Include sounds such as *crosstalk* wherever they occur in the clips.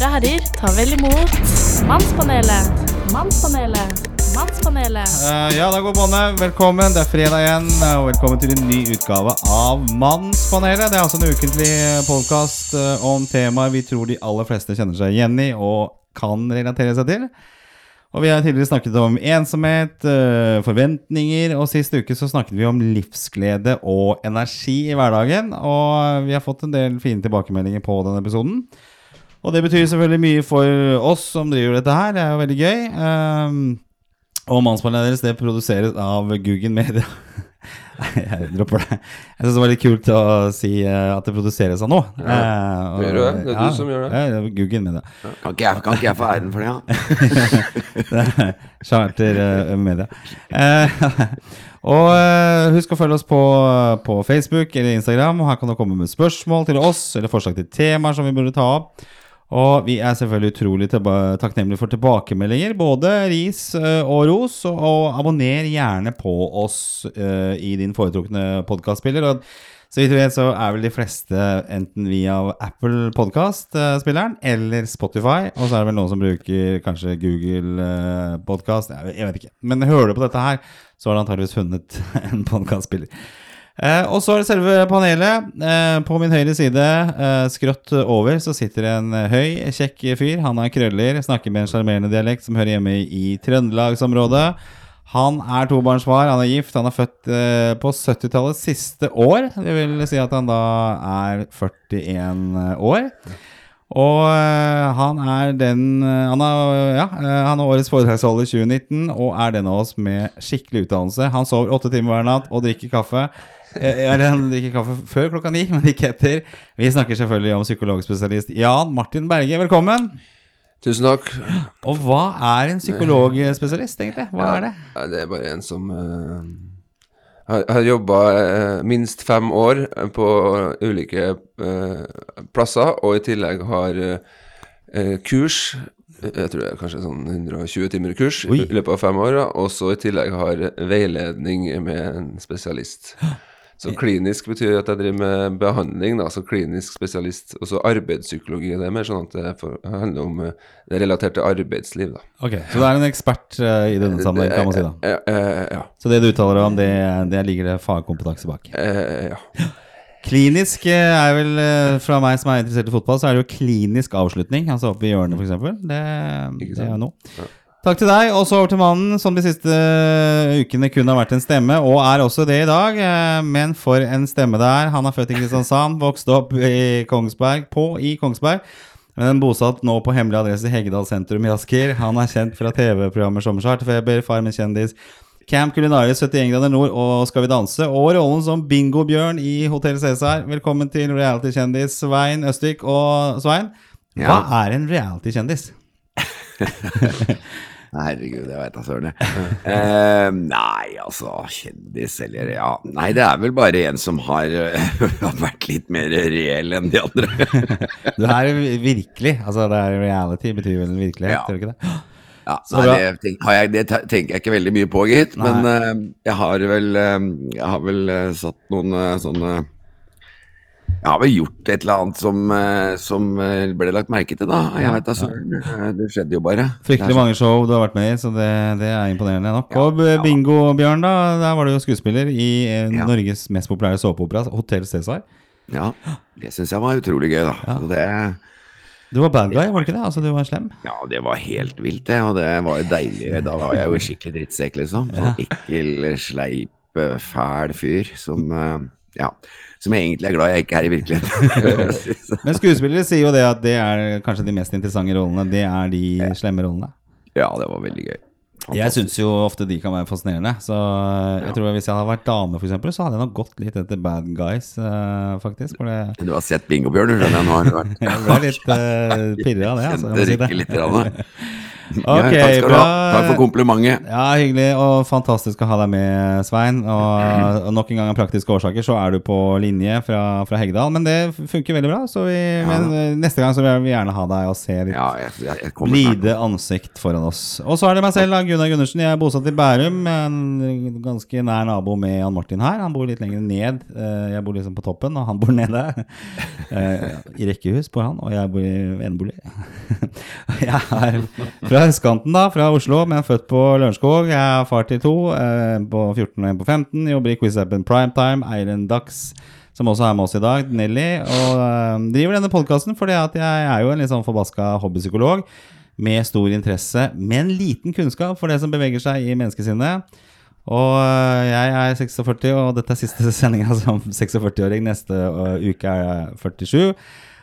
Damer og herrer, ta vel imot Mannspanelet. Mannspanelet. Mannspanelet. Uh, ja, da går båndet. Velkommen. Det er fredag igjen, og velkommen til en ny utgave av Mannspanelet. Det er altså en ukentlig podkast om temaer vi tror de aller fleste kjenner seg igjen i og kan relatere seg til. Og Vi har tidligere snakket om ensomhet, eh, forventninger, og sist uke så snakket vi om livsglede og energi i hverdagen. Og vi har fått en del fine tilbakemeldinger på denne episoden. Og det betyr selvfølgelig mye for oss som driver dette her. Det er jo veldig gøy. Um, og Mannspanelet deres det produseres av Guggen Media. *laughs* Jeg dropper det. Jeg syns det var litt kult å si uh, at det produseres av noe. Ja, Eh, gjør du det? Det er du som gjør det. Ja, det Guggen Media. Kan ikke, jeg, kan ikke jeg få æren for det, da? *laughs* Er Charter eh, Media. Eh, *laughs* og eh, husk å følge oss på, på Facebook eller Instagram. Her kan du komme med spørsmål til oss eller forslag til temaer som vi burde ta opp. Og vi er selvfølgelig utrolig takknemlige for tilbakemeldinger, både ris eh, og ros. Og, abonner gjerne på oss eh, i din foretrukne podkastspiller. Så vidt vi vet, så er vel de fleste enten via Apple Podkast-spilleren eller Spotify. Og så er det vel noen som bruker kanskje Google Podkast. Jeg vet ikke. Men hører du på dette her, så har du antageligvis funnet *laughs* en podkastspiller. Eh, og så er det selve panelet. Eh, på min høyre side, eh, skrått over, så sitter en høy, kjekk fyr. Han har krøller, snakker med en sjarmerende dialekt som hører hjemme i Trøndelagsområdet. Han er tobarnsfar, han er gift, han er født eh, på 70-tallets siste år. Det vil si at han da er 41 år. Og eh, han er den eh, han, er, ja, eh, han er årets foredragsholder 2019 og er den av oss med skikkelig utdannelse. Han sover åtte timer hver natt og drikker kaffe. Eh, han drikker kaffe før klokka ni, men ikke etter. Vi snakker selvfølgelig om psykologspesialist Jan Martin Berge. Velkommen. Tusen takk. Og hva er en psykologspesialist, egentlig? Hva er det? Det er bare en som uh, har, har jobba minst fem år på ulike uh, plasser, og i tillegg har eh, kurs. Jeg tror det er kanskje sånn 120 timer kurs Oi. i løpet av fem år. ja, Og så i tillegg har veiledning med en spesialist. *gasps* Så klinisk betyr at jeg driver med behandling, da, som klinisk spesialist. Og så arbeidspsykologi. Det er mer sånn at det for, handler om eh, det relaterte arbeidsliv, da. Ok, Så du er en ekspert uh, i denne sammenheng, kan man si da. Uh, uh, ja. Så det du uttaler om, det, det ligger det fagkompetanse bak. Ja. *laughs* Klinisk er vel, fra meg som er interessert i fotball, så er det jo klinisk avslutning. Altså oppe i hjørnet, f.eks. Det, det er jo noe. Takk til deg. Og så over til mannen som de siste ukene kun har vært en stemme, og er også det i dag. eh, Men for en stemme det er. Han er født i Kristiansand, vokst opp i Kongsberg, på i Kongsberg. Men bosatt nå på hemmelig adresse i Heggedal sentrum i Asker. Han er kjent fra TV-programmer som Charterfeber, Farmen kjendis, Camp Culinaris, 71 grader nord og Skal vi danse. Og rollen som Bingo-bjørn i Hotell Cæsar. Velkommen til reality-kjendis Svein Østvik. Og Svein, hva Ja. er en reality-kjendis? *laughs* Herregud, jeg veit da søren. jeg. Eh, nei, altså, kjendis eller ja Nei, det er vel bare en som har, eh, *laughs* har vært litt mer reell enn de andre. *laughs* Du er virkelig. Altså, det er reality betyr vel virkelighet, Ja. gjør det ikke det? Ja, Så nei, det, tenk, har jeg, det tenker jeg ikke veldig mye på, gitt. Men uh, jeg har vel, uh, jeg har vel uh, satt noen sånne Jeg har vel gjort et eller annet som, eh, som eh, ble lagt merke til, da. Jeg vet da søren. Eh, Det skjedde jo bare. Fryktelig mange show du har vært med i, så det, det er imponerende nok. Ja, Og ja. Bingo-Bjørn, da. Der var du jo skuespiller i Ja. Norges mest populære såpeopera, Hotell Cæsar. sånn- Ja, det syns jeg var utrolig gøy, da. Ja. Så det, Du var bad guy, var du ikke det? Altså, du var slem? ja, det var helt vilt, det. Og det var jo deilig. Da var jeg jo skikkelig drittsekk, liksom. Sånn ekkel, sleip, fæl fyr som Ja. Som jeg egentlig er glad jeg ikke er i virkeligheten. *laughs* Men skuespillere sier jo det at det er kanskje de mest interessante rollene. Det er de slemme rollene. ja, det var veldig gøy. Jeg syns jo ofte de kan være fascinerende. Så jeg tror Hvis jeg hadde vært dame, eksempel, så hadde jeg nok gått litt etter bad guys, eh, faktisk. For det Du har sett Bingo-Bjørn, du skjønner jeg. Nå har du vært *laughs* jeg ble litt uh, pirra av det. Altså, jeg må si det. litt. *laughs* Grann. Ja, takk skal du ha. bra. Takk for komplimentet. Ja, hyggelig og fantastisk å ha deg med, Svein. Og, og nok en gang av praktiske årsaker så er du på linje fra, fra Heggedal. Men det funker veldig bra, så vi, men, eh, neste gang så vil vi gjerne ha deg og se ditt Ja, jeg, blide ansikt foran oss. Og så er det meg selv, Gunnar Gundersen. Jeg er bosatt i Bærum. En ganske nær nabo med Jan Martin her. Han bor litt lenger ned. Eh, Jeg bor liksom på toppen, og han bor nede. Eh, I rekkehus bor han, og jeg bor i enebolig. *laughs* Jeg er fra østkanten, da, fra Oslo, men født på Lørenskog. Jeg er far til to, eh, på 14 og en på 15. Jobber i Quizappen Primetime, eier Dags som også er med oss i dag, Nelly. Og øh, driver denne podkasten fordi at jeg er jo en litt sånn forbaska hobbypsykolog med stor interesse, men liten kunnskap for det som beveger seg i menneskesinnet. Og øh, jeg er 46, og dette er siste *laughs* sendinga som 46-åring. Neste uke er jeg 47.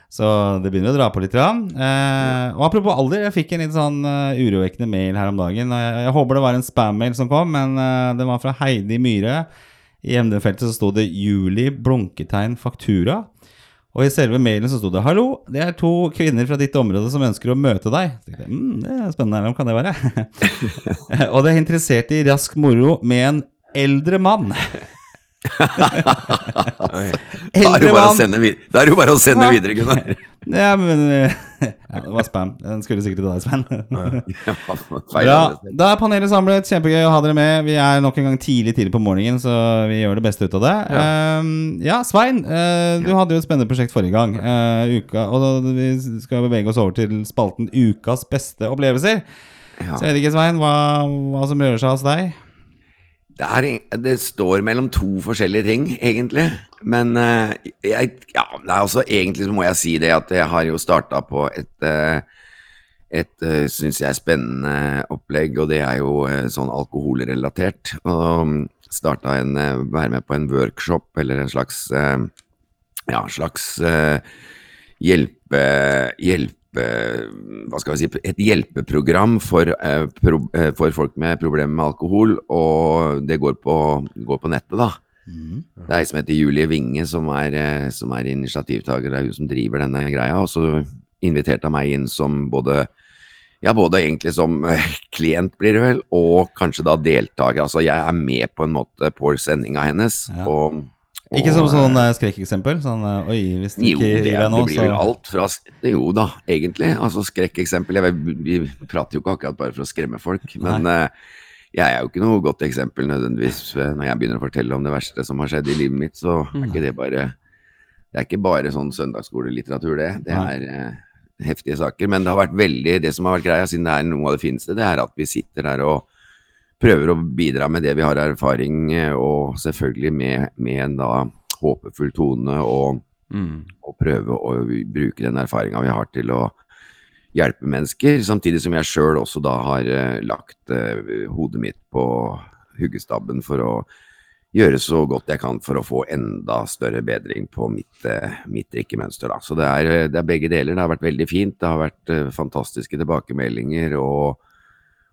Så det begynner å dra på litt. grann. Eh, og apropos alder, jeg fikk en litt sånn uh, urovekkende mail her om dagen. Jeg, jeg håper det var en spam-mail som kom, men uh, det var fra Heidi Myhre. I emnefeltet så sto det 'Juli blunketegn faktura'. Og i selve mailen så sto det 'Hallo, det er to kvinner fra ditt område som ønsker å møte deg'. Jeg, mm, det er spennende, hvem kan det være? *laughs* og det er interessert i rask moro med en eldre mann. Da er det bare å sende, vid- jo bare å sende videre, Gunnar. *laughs* Ja, men eh, ja, Det var spam. Den skulle sikkert til deg, Sven. *laughs* Ja, da er panelet samlet. Kjempegøy å ha dere med. Vi er nok en gang tidlig tidlig på morgenen, så vi gjør det beste ut av det. Ja, ja Svein, eh, du hadde jo et spennende prosjekt forrige gang. eh, uka, og vi skal bevege oss over til spalten Ukas beste opplevelser. Ja. Så jeg vet ikke, Svein, hva, hva som rører seg hos deg? Det, er, det står mellom to forskjellige ting, egentlig. Men eh, jeg, ja, er også, egentlig så må jeg si det at jeg har jo starta på et, eh, et uh, syns jeg, spennende opplegg, og det er jo eh, sånn alkoholrelatert. Og starta en eh, Være med på en workshop, eller en slags eh, Ja, slags eh, hjelpe... hjelpe hva skal vi si, et hjelpeprogram for, eh, pro, eh, for folk med problemer med alkohol, og det går på, går på nettet, da. Det er ei som heter Julie Winge, som er, eh, som er initiativtaker. Det er hun som driver denne greia. Og så inviterte hun meg inn som både ja, både egentlig som eh, klient, blir det vel, og kanskje da deltaker. Altså, jeg er med på en måte på sendinga hennes. Ja. Og, og, Ikke som sånn eh, skrekkeksempel? Sånn eh, oi, hvis du ikke gir deg nå, det blir vel så alt fra Jo da, egentlig. Altså skrekkeksempel. Vi prater jo ikke akkurat bare for å skremme folk, men eh, jeg er jo ikke noe godt eksempel nødvendigvis eh, når jeg begynner å fortelle om det verste som har skjedd i livet mitt, så er ikke det bare Det er ikke bare sånn søndagsskolelitteratur, det. Det er eh, heftige saker. Men det har vært veldig Det som har vært greia, siden det er noe av det fineste, det er at vi sitter der og prøver å bidra med det vi har av erfaring, eh, og selvfølgelig med, med en da håpefull tone og Mm. og prøve å bruke den erfaringa vi har til å hjelpe mennesker, samtidig som jeg sjøl også da har eh, lagt uh, hodet mitt på huggestabben for å gjøre så godt jeg kan for å få enda større bedring på mitt, eh, mitt drikkemønster. Da. Så det er, det er begge deler. Det har vært veldig fint. Det har vært fantastiske tilbakemeldinger. og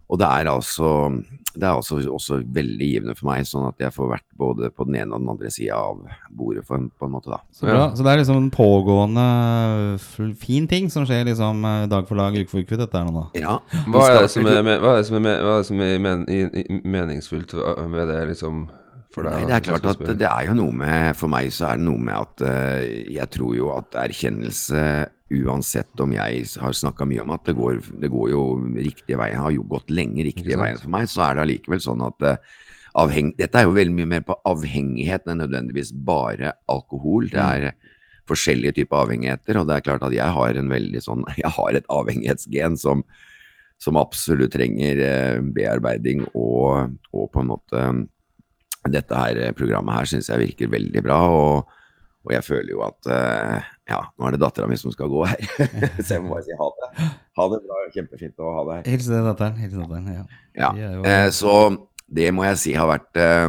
og det er altså det er også, også veldig givende for meg, sånn at jeg får vært både på den ene og den andre sida av bordet, for på en måte, da. Så ja. Så det er liksom en pågående fin ting som skjer liksom eh, dag for dag, uke for uke, dette er nå da. Ja. Hva er det som er, me- hva er, det som er, hva er, det som er men, i, i, meningsfullt ved det, liksom? For deg? Nei, det er klart at det er jo noe med For meg så er det noe med at uh, jeg tror jo at erkjennelse, uansett om jeg har snakka mye om at det går, det går jo riktige veien, har jo gått lenge riktige veien for meg, så er det allikevel sånn at eh, avheng, Dette er jo veldig mye mer på avhengighet enn nødvendigvis bare alkohol. Det er forskjellige typer avhengigheter, og det er klart at jeg har en veldig sånn *laughs* Jeg har et avhengighetsgen som, som absolutt trenger eh, bearbeiding og, og på en måte dette her programmet her syns jeg virker veldig bra, og, og jeg føler jo at eh, ja, nå er det dattera mi som skal gå her, *laughs* så jeg må bare si ha det. Ha det bra, kjempefint å ha deg her. Hils til datteren. Hils datteren, ja. Ja, jo- eh, så det må jeg si har vært eh,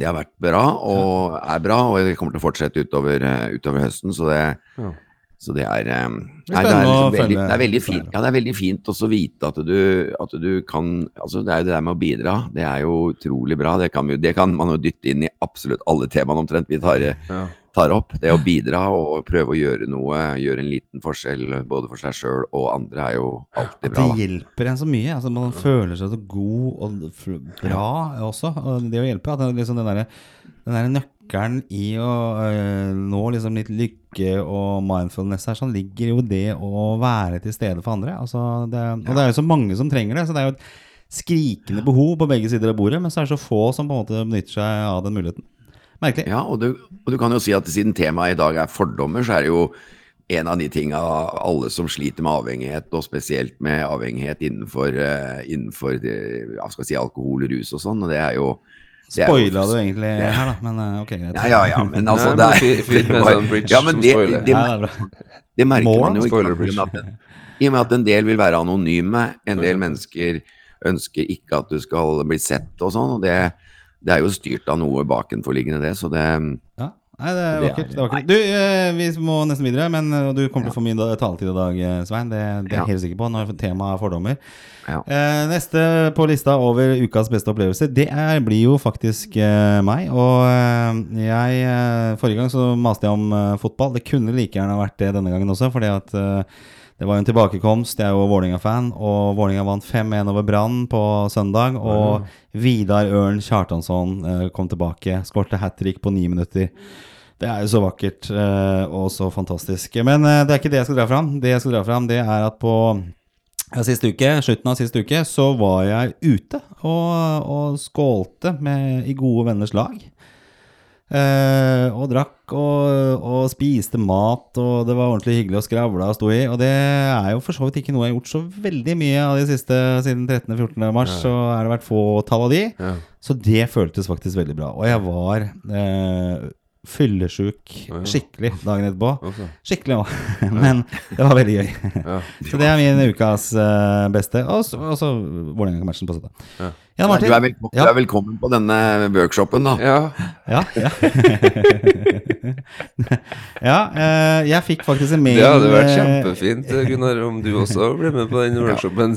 Det har vært bra, og er bra, og det kommer til å fortsette utover, eh, utover høsten, så det Ja. Så det er, eh, nei, det er, liksom veldig, det er veldig fint. Ja, det er veldig fint også å vite at du, at du kan Altså, det er jo det der med å bidra. Det er jo utrolig bra. Det kan, det kan man jo dytte inn i absolutt alle temaene omtrent vi tar, tar opp. Det å bidra og prøve å gjøre noe, gjøre en liten forskjell både for seg sjøl og andre, er jo alltid bra. det hjelper en så mye. Altså Man føler seg så god og bra også. Og det å hjelpe. At det er liksom den derre den der nøkkelen i å øh, nå liksom litt lykke og mindfulness her, sånn ligger jo det å være til stede for andre. Altså det, og det er jo så mange som trenger det. Så det er jo et skrikende behov på begge sider av bordet, men så er det så få som på en måte benytter seg av den muligheten. Merkelig. Ja, og du, og du kan jo si at siden temaet i dag er fordommer, så er det jo en av de tinga alle som sliter med avhengighet, og spesielt med avhengighet innenfor, eh, innenfor ja, skal si, alkohol, rus og sånn, og det er jo- Spoila du egentlig her, da, men øh, ok, greit. Ja, ja, ja, men altså Nei, det er, fint- med *laughs* sånn bridge ja, men det, det, det er det merker man jo ikke. I og med at- I og med at en del vil være anonyme, en del mennesker ønsker ikke at du skal bli sett og sånn, og det, det er jo styrt av noe bakenforliggende det, så det Ja. Nei, det er er- vakkert. Det er vakkert. Du, eh, vi må nesten videre, men eh, du kommer til å få mye taletid i dag, eh, Svein. Det, det er jeg helt sikker på når temaet er fordommer. Ja. Neste på lista over ukas beste opplevelser, det er, blir jo faktisk meg. Og jeg Forrige gang så maste jeg om fotball. Det kunne like gjerne vært det denne gangen også, fordi at det var jo en tilbakekomst. Jeg er jo Vålerenga-fan, og Vålerenga vant 5-1 over Brann på søndag. Og Vidar Ørn Kjartansson eh, kom tilbake, skårte hat trick på ni minutter. Det er jo så vakkert eh, og så fantastisk. Men eh, det er ikke det jeg skal dra fram. Det jeg skal dra fram, det er at på ja, uke, slutten av siste uke så var jeg ute og, og skålte med, i gode venners lag. Eh, og drakk og, og spiste mat, og det var ordentlig hyggelig å skravle og stå i. Og det er jo for så vidt ikke noe jeg har gjort så veldig mye av de siste siden 13.-14. mars. Så er det vært få tall av de. Ja. Så det føltes faktisk veldig bra. Og jeg var eh, fyllesjuk skikkelig dagen etterpå. Skikkelig òg, *laughs* men det var veldig gøy. Ja. Så det er min ukas eh, beste. Og så og så Vålerenga-matchen på søndag. Ja. Du, Martin? er ja. du er velkommen på denne workshopen, da. Ja, Ja, ja. *laughs* ja eh, jeg fikk faktisk en mail det hadde vært eh, kjempefint, Gunnar, om du også ble med på den workshopen.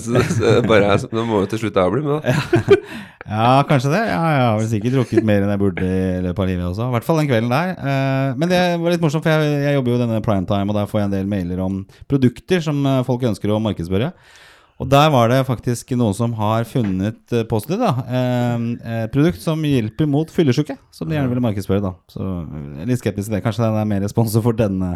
Bare jeg, da må jo til slutt jeg bli med, da. *laughs* Ja, kanskje det. Ja, jeg har vel sikkert drukket mer enn jeg burde i løpet av livet også. I hvert fall den kvelden der. Eh, men det var litt morsomt, for jeg, jeg jobber jo denne primetime, og der får jeg en del mailer om produkter som folk ønsker å markedsføre. Og der var det faktisk noen som har funnet eh, positivt, da. Eh, et produkt som hjelper mot fyllesyke, som de gjerne ville markedsføre, da. Så jeg er litt skeptisk til det. Kanskje det er mer sponsor for denne,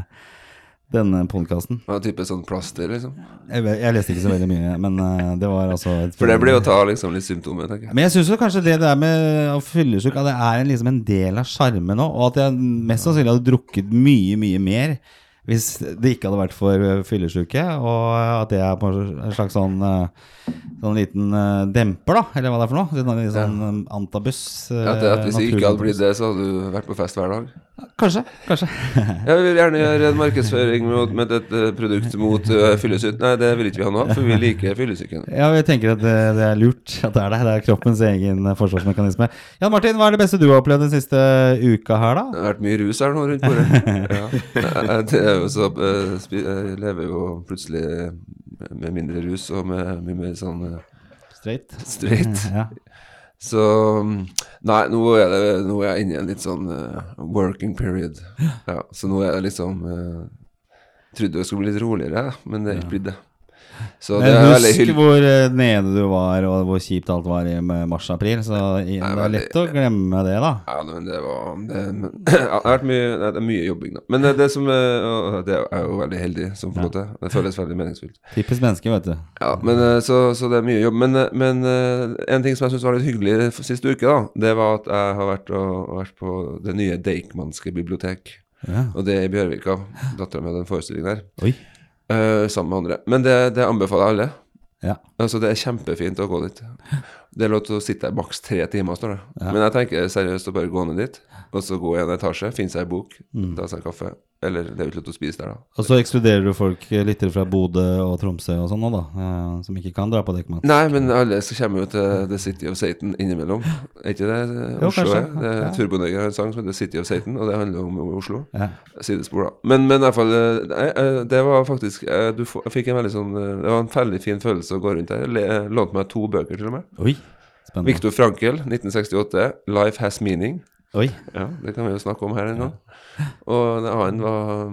denne podkasten. Ja, type sånn plaster, liksom. Jeg, jeg leste ikke så veldig mye, men eh, det var altså For det blir å ta liksom litt symptomer, tenker jeg. men jeg syns kanskje det der med å fyllesyk At det er liksom en del av sjarmen òg. Og at jeg mest sannsynlig hadde drukket mye, mye mer hvis det ikke hadde vært for eh, fyllesyke. Og at det er på en slags sånn eh, Sånn liten eh, demper, da, eller hva det er for noe. Sånn, sånn eh, antabus. Ja, at hvis det ikke hadde blitt det, så hadde du vært på fest hver dag. Kanskje. kanskje *laughs* Jeg vil gjerne gjøre en markedsføring med, med et produktet produkt mot uh, fyllesyke. Nei, det vil ikke vi ha nå, for vi liker fyllesyken. Ja, vi tenker at det, det er lurt at det er det. Det er kroppens egen eh, forsvarsmekanisme. Jan Martin, hva er det beste du har opplevd den siste uka her, da? Det har vært mye rus her nå rundt bordet. *laughs* Ja. Det er jo så eh, Jeg lever jo plutselig med mindre rus og med mye mer sånn eh, Straight. straight. *laughs* Ja. Så mm, Nei, nå er, det, nå er jeg inne i en litt sånn uh, working period. Ja, så nå er det liksom uh, Trodde det skulle bli litt roligere, men det er ikke blitt det. Så det Men husk hvor eh, nede du var, og hvor kjipt alt var i mars-april. Så det er lett å glemme det, da. Ja, men det var det, *laughs* men, det har vært mye, det er mye jobbing, da. Men det, det som er, det er jo veldig heldig som får lov til. Det føles veldig meningsfullt. Typisk menneske, vet du. Ja, men eh, så, så det er mye jobb. Men, eh, men eh, en ting som jeg syns var litt hyggelig siste uke, da, det var at jeg har vært, og, vært på det nye Deichmanske bibliotek. Ja. Og det er i Bjørvika. Dattera mi hadde en forestilling der. Oi. Eh, sammen med andre. Men det, det anbefaler jeg alle. Ja. Altså Det er kjempefint å gå dit. Det er lov til å sitte der maks tre timer, står det. Ja. Men jeg tenker seriøst å bare gå ned dit. og så gå i en etasje, finne seg en bok, ta seg en kaffe. Eller det er jo ikke lov til å spise der, da. Og så ekskluderer du folk litt fra Bodø og Tromsø og sånn da. eh, som ikke kan dra på Dekamat. Nei, men alle så kommer jo til The City of Satan innimellom. Er ikke det Jo, Oslo kanskje. er? Det er Ja. Turboneger har en sang som heter The City of Satan, og det handler om Oslo. Ja. Sidespor, da. Men, men i hvert fall eh, eh, Det var faktisk Du fikk en veldig sånn Det var en veldig fin følelse å gå rundt der. Jeg lånte meg to bøker, til og med. Oi, spennende. Viktor Frankel, 1968. 'Life Has Meaning'. Oi, Ja, Det kan vi jo snakke om her en gang. Og det annen var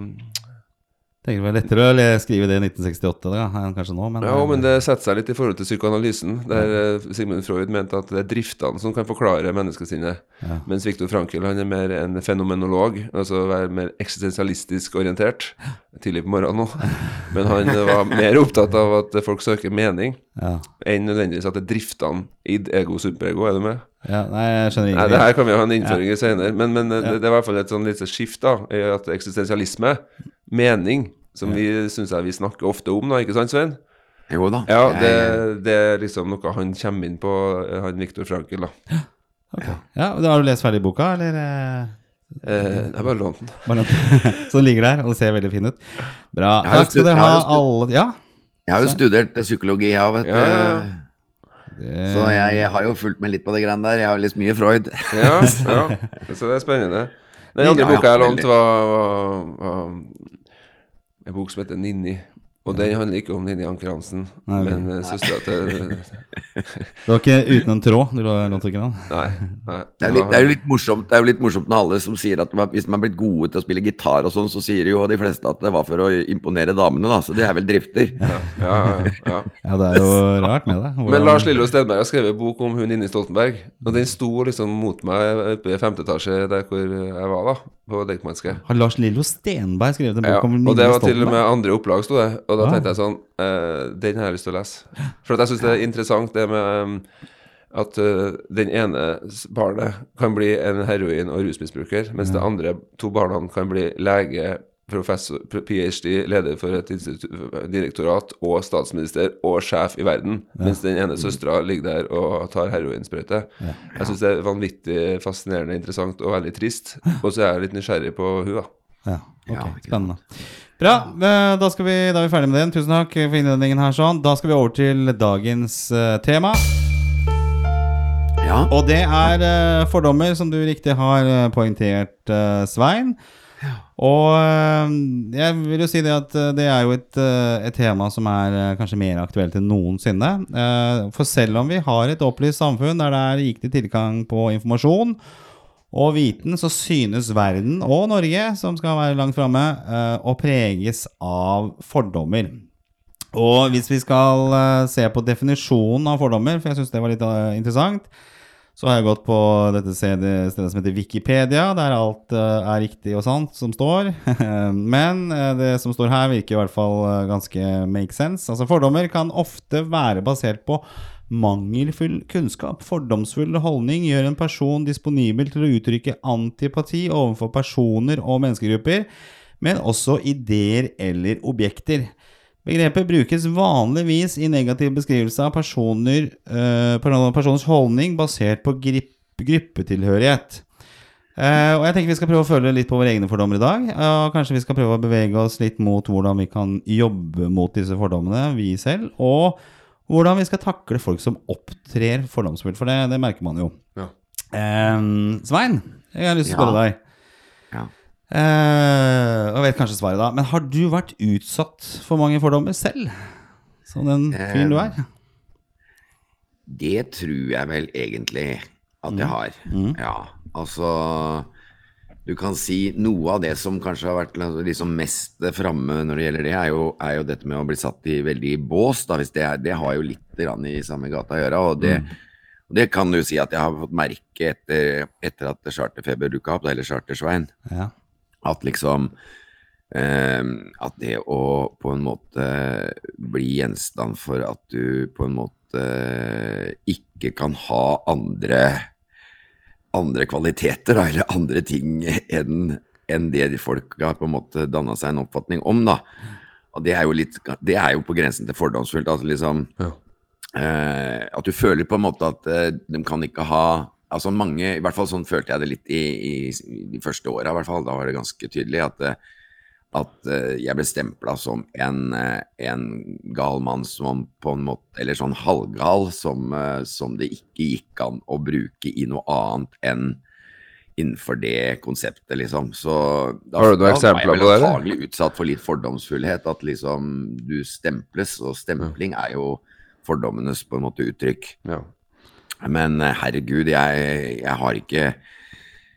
tenker det var lettere å skrive det i 1968 da, enn kanskje nå, men, Ja, men det setter seg litt i forhold til psykoanalysen, der eh, Sigmund Freud mente at det er driftene som kan forklare menneskesinnet, Ja. mens Viktor Frankel han er mer en fenomenolog, altså være mer eksistensialistisk orientert. Tidlig på morgenen nå. *laughs* Men han var mer opptatt av at folk søker mening, ja. enn nødvendigvis at det er driftene id, ego, superego. Er du med? ja, Nei, jeg skjønner Nei, det her kan vi ha en innføring i senere, men, men ja. det, det var i hvert fall et sånn lite skift da, i at eksistensialisme, mening, som vi synes jeg vi snakker ofte om da, ikke sant Svein? Jo da. Ja, det, det er liksom noe han kommer inn på, eh, han Viktor Frankel, da. *gasps* Ok. Ja, da Har du lest ferdig boka, eller? eh, Eh, jeg bare lånte den. *laughs* Så den ligger der, og det ser veldig fin ut. Bra. Jeg Takk skal dere ha, alle Ja. Jeg har jo studert psykologi, jeg òg, vet du. Ja. Det, Så jeg, jeg har jo fulgt med litt på det greiene der. Jeg har lest mye Freud. Ja, ja, så det er spennende. Den andre Ja, ja, boka jeg lånte, var, var, var Jag boksmätten Ninni. Og den handler ikke om Ninni Anker Hansen, Nei, ok. men uh, søstera til det var ikke uten en tråd du lånte ikke den? Nei. nei. Det er, litt, det er jo litt morsomt Det er jo litt morsomt når alle som sier at hvis man er blitt gode til å spille gitar og sånn, så sier jo de fleste at det var for å imponere damene, da. Så det er vel drifter. Ja, ja, ja. Ja, *laughs* det er jo rart med det. Hvordan- Men Lars Lillo Stenberg har skrevet bok om hun Ninni Stoltenberg. Og den sto liksom mot meg oppe i femte etasje der hvor jeg var, da. På Deichmanske. Har Lars Lillo Stenberg skrevet en Ja, bok om og det var til og med andre opplag, sto det. Og da tenkte jeg sånn uh, Den har jeg lyst til å lese. For at jeg syns det er interessant det med um, at uh, den ene barnet kan bli en heroin- og rusmisbruker, mens de andre to barna kan bli lege, professor, ph.d., leder for et direktorat og statsminister og sjef i verden, mens den ene søstera ligger der og tar heroinsprøyte. Jeg syns det er vanvittig fascinerende, interessant og veldig trist. Og så er jeg litt nysgjerrig på hun da. Ja, ok, spennende. Bra, da, skal vi, da er vi ferdig med den. Tusen takk for innledningen her. sånn Da skal vi over til dagens uh, tema. Ja. Og det er uh, fordommer, som du riktig har uh, poengtert, Svein. Og eh, jeg vil jo si det at det er jo et, et tema som er kanskje mer aktuelt enn noensinne. For selv om vi har et opplyst samfunn der det er riktig tilgang på informasjon og viten, så synes verden og Norge, som skal være langt framme, eh, å preges av fordommer. Og hvis vi skal eh, se på definisjonen av fordommer, for jeg syns det var litt eh, interessant, så har jeg gått på dette stedet, som heter Wikipedia, der alt er riktig og sant som står. *laughs* Men det som står her, virker i hvert fall ganske make sense. Altså Fordommer kan ofte være basert på mangelfull kunnskap. Fordomsfull holdning gjør en person disponibel til å uttrykke antipati overfor personer og menneskegrupper, men også ideer eller objekter. Begrepet brukes vanligvis i negativ beskrivelse av personer, eh, personers holdning basert på gruppetilhørighet. Eh, og jeg tenker vi skal prøve å følge litt på våre egne fordommer i dag. Og kanskje vi skal prøve å bevege oss litt mot hvordan vi kan jobbe mot disse fordommene, vi selv. Og hvordan vi skal takle folk som opptrer fordomsfullt, for det, det merker man jo. Ja. Eh, Svein, jeg har lyst til å Ja. spørre deg. Ja. Eh, jeg vet kanskje svaret da, men har du vært utsatt for mange fordommer selv? Som den fyren du er? Det tror jeg vel egentlig at jeg har. Ja, altså Du kan si noe av det som kanskje har vært liksom mest framme når det gjelder det, er jo, er jo dette med å bli satt i veldig bås. Da, hvis det, er, det har jo litt i samme gata å gjøre. Og det, mm. det kan du si at jeg har fått merke etter, etter at Charterfeber dukka opp, eller Chartersvein. Ja. At liksom eh, At det å på en måte bli gjenstand for at du på en måte ikke kan ha andre andre kvaliteter da, eller andre ting enn en det de folk har på en måte danna seg en oppfatning om. da. Og det er jo litt, det er jo på grensen til fordomsfullt. Altså liksom Ja. eh, At du føler på en måte at eh, de kan ikke ha altså mange, i hvert fall sånn følte jeg det litt i, i, i de første åra, i hvert fall. Da var det ganske tydelig at, eh, at eh, jeg ble stempla som en, eh, en gal mann som på en måte Eller sånn halvgal som, eh, som det ikke gikk an å bruke i noe annet enn innenfor det konseptet, liksom. Så da, Har du noen da var eksempler jeg vel på det, eller? antagelig utsatt for litt fordomsfullhet. At liksom du stemples, og stempling er jo fordommenes på en måte uttrykk. Ja. Men herregud, jeg, jeg har ikke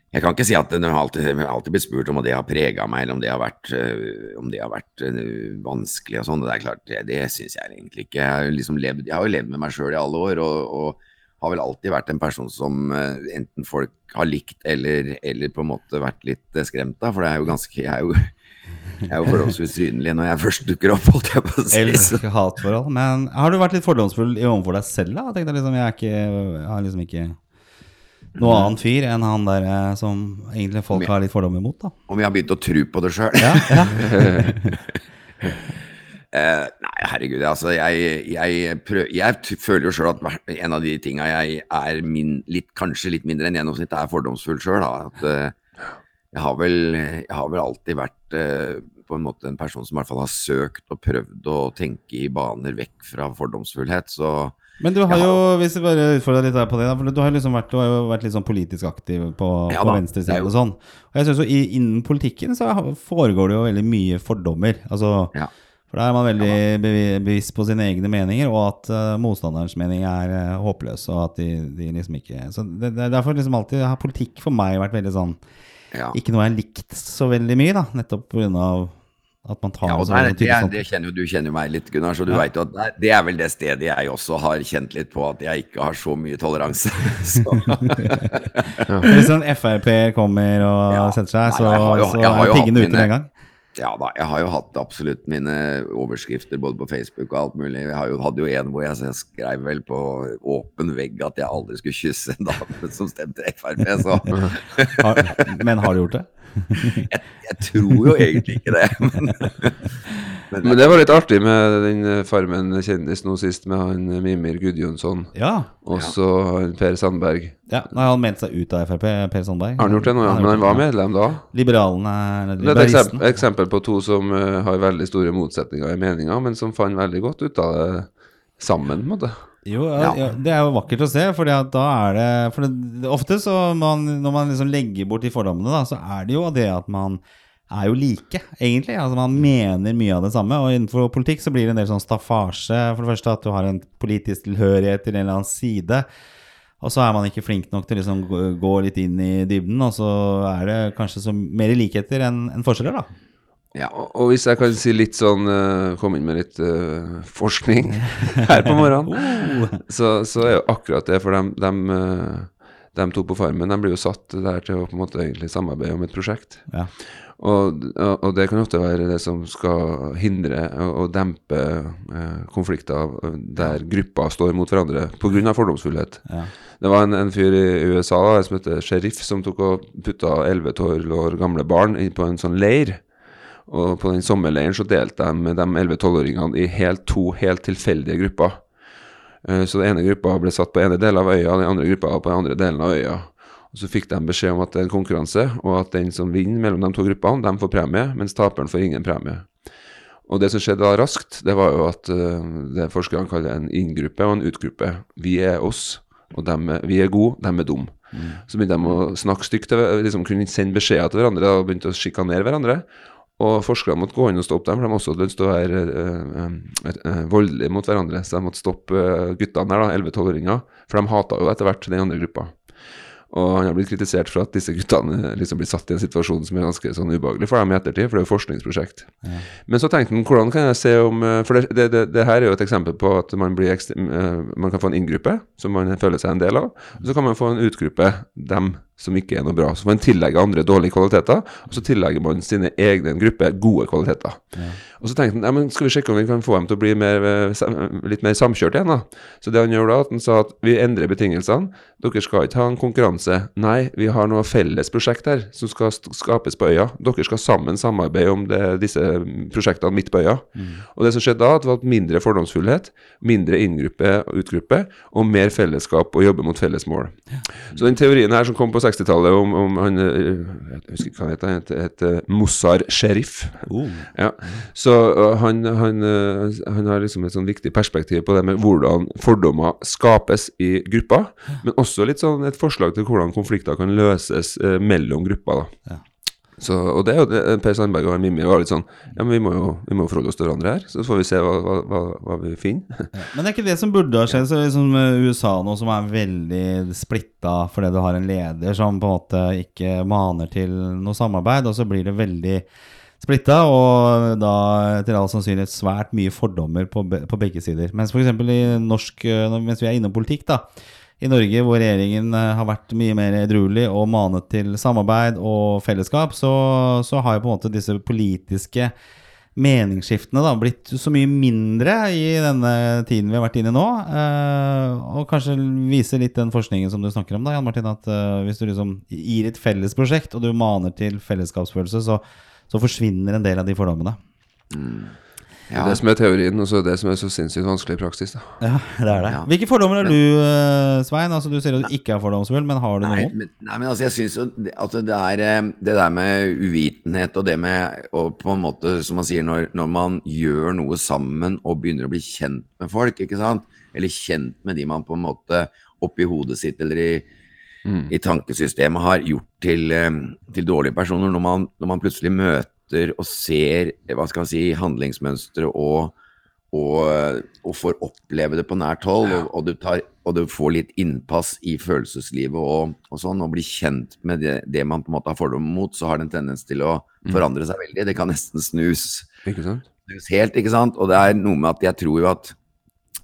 Jeg kan ikke si at det har alltid, alltid blitt spurt om det har prega meg, eller om det har vært, eh, om det har vært eh, vanskelig og sånn. Det er klart, det, det syns jeg egentlig ikke. Jeg har, liksom levd, jeg har jo levd med meg sjøl i alle år, og, og har vel alltid vært en person som eh, enten folk har likt eller, eller på en måte vært litt skremt av. For det er jo ganske Jeg er jo, jeg er jo forholdsvis synlig når jeg først dukker opp, holdt jeg på å si. Elsk-hatforhold. Men har du vært litt fordomsfull overfor deg selv, da? Jeg liksom, jeg, ikke, har liksom ikke noe annen fyr enn han der eh, som egentlig folk har litt fordommer mot, da. Om vi har begynt å tro på det sjøl? Ja, ja. *laughs* Eh, nei, herregud. Altså, jeg, jeg, prøv, jeg føler jo sjøl at en av de tinga jeg er min, litt, kanskje litt mindre enn gjennomsnittet, er fordomsfull sjøl. Eh, jeg har vel Jeg har vel alltid vært eh, på en måte en person som i hvert fall har søkt og prøvd å tenke i baner vekk fra fordomsfullhet. Så Men du har jo, hvis jeg bare utfordrer litt her på det, for du har, liksom vært, du har jo vært litt sånn politisk aktiv på, Ja på venstresiden og sånn. Og jeg synes jo i, innen politikken så foregår det jo veldig mye fordommer. Altså, Ja. For da er man veldig bevi- bevisst på sine egne meninger, og at uh, motstanderens mening er uh, håpløs, og at de, de liksom ikke Så det, det er derfor liksom alltid har politikk for meg vært veldig sånn ja. Ikke noe jeg har likt så veldig mye, da. Nettopp pga. At man tar Ja, og der, det, er- det kjenner jo du kjenner jo meg litt, Gunnar, så du Ja. vet jo at det, det er vel det stedet jeg også har kjent litt på at jeg ikke har så mye toleranse. *laughs* så, Hvis en Frp-er kommer og Ja. setter seg, Nei, så, jeg har jo- så jeg har er piggene ute med en gang. Ja da, jeg har jo hatt absolutt mine overskrifter både på Facebook og alt mulig. Jeg har jo, hadde jo en hvor jeg, jeg skrev vel på åpen vegg at jeg aldri skulle kysse en dame som stemte Frp, så *laughs* men har du gjort det? jeg, jeg tror jo egentlig ikke det. Men, *laughs* men, Men det var litt artig med den eh, Farmen kjendis nå sist, med han eh, Mimir Gudjonsson. Ja. Og så han Per Sandberg. ja. nei, han mente seg ut av Frp, Per Sandberg. Har han gjort det nå, ja? Men han var medlem da? Liberalene liberalisten. Det er et eksempel, eksempel på to som uh, har veldig store motsetninger i meninga, men som fant veldig godt ut av det sammen, på en måte. Jo, ja, ja, det er jo vakkert å se, for da er det For det, ofte så man, når man liksom legger bort de fordommene, da, så er det jo det at man er jo like, egentlig. Altså Man mener mye av det samme. Og innenfor politikk så blir det en del sånn staffasje. For det første at du har en politisk tilhørighet til en eller annen side. Og så er man ikke flink nok til å liksom gå- litt inn i dybden, og så er det kanskje så mer likheter enn en forskjeller, da. ja. Og, hvis jeg kan si litt sånn eh, Komme inn med litt uh, forskning her på morgenen, *laughs* så, så er jo akkurat det, for dem, dem, dem to på Farmen de blir jo satt der til å på en måte egentlig samarbeide om et prosjekt. Ja. Og, og og det kan ofte være det som skal hindre og, og dempe eh, konflikter der grupper står mot hverandre pga. fordomsfullhet. Ja. Det var en, en fyr i USA da, som heter Sheriff, som tok og putta 11-12 år gamle barn på en sånn leir. Og på den sommerleiren så delte de de 11-12-åringene i helt, to helt tilfeldige grupper. Eh, Så den ene gruppa ble satt på ene delen av øya, den andre gruppa på den andre delen av øya. Og Så fikk de beskjed om at det er en konkurranse, og at den som vinner mellom de to gruppene, de får premie, mens taperen får ingen premie. Og det som skjedde da raskt, det var jo at eh, det forskerne kaller en inn-gruppe og en ut-gruppe. Vi er oss, og dem vi er gode, dem er dumme. Så begynte de å snakke stygt, hver- liksom kunne sende beskjeder til hverandre og begynte å sjikanere hverandre. Og forskerne måtte gå inn og stoppe dem, for de også også lyst til å være eh, eh, eh, voldelige mot hverandre. Så de måtte stoppe eh, guttene der, da, 11-12-åringer, for de hata jo etter hvert den andre gruppa. Og han har blitt kritisert for at disse guttene eh, liksom blir satt i en situasjon som er ganske sånn ubehagelig for dem i ettertid, for det er jo forskningsprosjekt. Men så tenkte han, hvordan kan jeg se om eh, For det, det, det, her er jo et eksempel på at man, blir ekstrem, eh, man kan få en inngruppe, som man føler seg en del av. Og så kan man få en utgruppe, dem som ikke er noe bra. Så man tillegger andre dårlige kvaliteter, og så tillegger man sine egne grupper gode kvaliteter. Og så tenkte han ja, skal vi sjekke om vi kan få dem til å bli mer, eh, litt mer samkjørt igjen. da. Så det han gjør da, at han sa at vi endrer betingelsene. Dere skal ikke ha en konkurranse. Nei, vi har noe felles prosjekt her som skal skapes på øya. Dere skal sammen samarbeide om det, disse prosjektene midt på øya. Og det som skjedde da, at det var mindre fordomsfullhet, mindre inngruppe og utgruppe, og mer fellesskap og jobbe mot felles mål. Så den teorien her som kom på 60-tallet om, om han eh, Jeg husker ikke hva han het, han het, het eh, Mossar Sherif. Ja. Så uh, han, han, han har liksom et sånn viktig perspektiv på det med hvordan fordommer skapes i grupper, men også litt sånn et forslag til hvordan konflikter kan løses mellom grupper. da. Ja. Så, og det er jo det, Per Sandberg og Mimmi var litt sånn Ja, men vi må jo, vi må forholde oss til hverandre her, så får vi se hva, hva, hva, hva vi finner. Men det er ikke det som burde ha skjedd. Så liksom eh, USA nå som er veldig splitta fordi du har en leder som på en måte ikke maner til noe samarbeid, og så blir det veldig splitta, og da til all sannsynlighet svært mye fordommer på, på begge sider. Mens f.eks. i norsk, eh, mens vi er innom politikk, da. I Norge, hvor regjeringen eh, har vært mye mer edruelig og manet til samarbeid og fellesskap, så, så har jo på en måte disse politiske meningsskiftene da blitt så mye mindre i denne tiden vi har vært inne i nå. eh, og kanskje viser litt den forskningen som du snakker om, da, Jan Martin. At eh, hvis du liksom gir et felles prosjekt, og du maner til fellesskapsfølelse, så, så forsvinner en del av de fordommene. Det er det som er teorien, og så det som er så sinnssykt vanskelig i praksis. da. Ja, det er det. Ja. Hvilke fordommer har du, eh, Svein? Altså, du sier at du ikke er fordomsfull, men har du Nei, noen? men, nei, men altså, jeg synes jo at altså, det er eh, det der med uvitenhet og det med og på en måte, som man sier, når, når man gjør noe sammen og begynner å bli kjent med folk, ikke sant? Eller kjent med de man på en måte oppi hodet sitt eller i, i tankesystemet har gjort til, eh, til dårlige personer, når man, når man plutselig møter og ser hva skal si, handlingsmønstre og og, og får oppleve det på nært hold, og, og, du tar, og du får litt innpass i følelseslivet og, sånn, og blir kjent med det, det man på en måte har fordommer mot, så har det en tendens til å forandre seg veldig. Det kan nesten snus, Ikke sant? snus helt, ikke sant? Og det er noe med at jeg tror jo at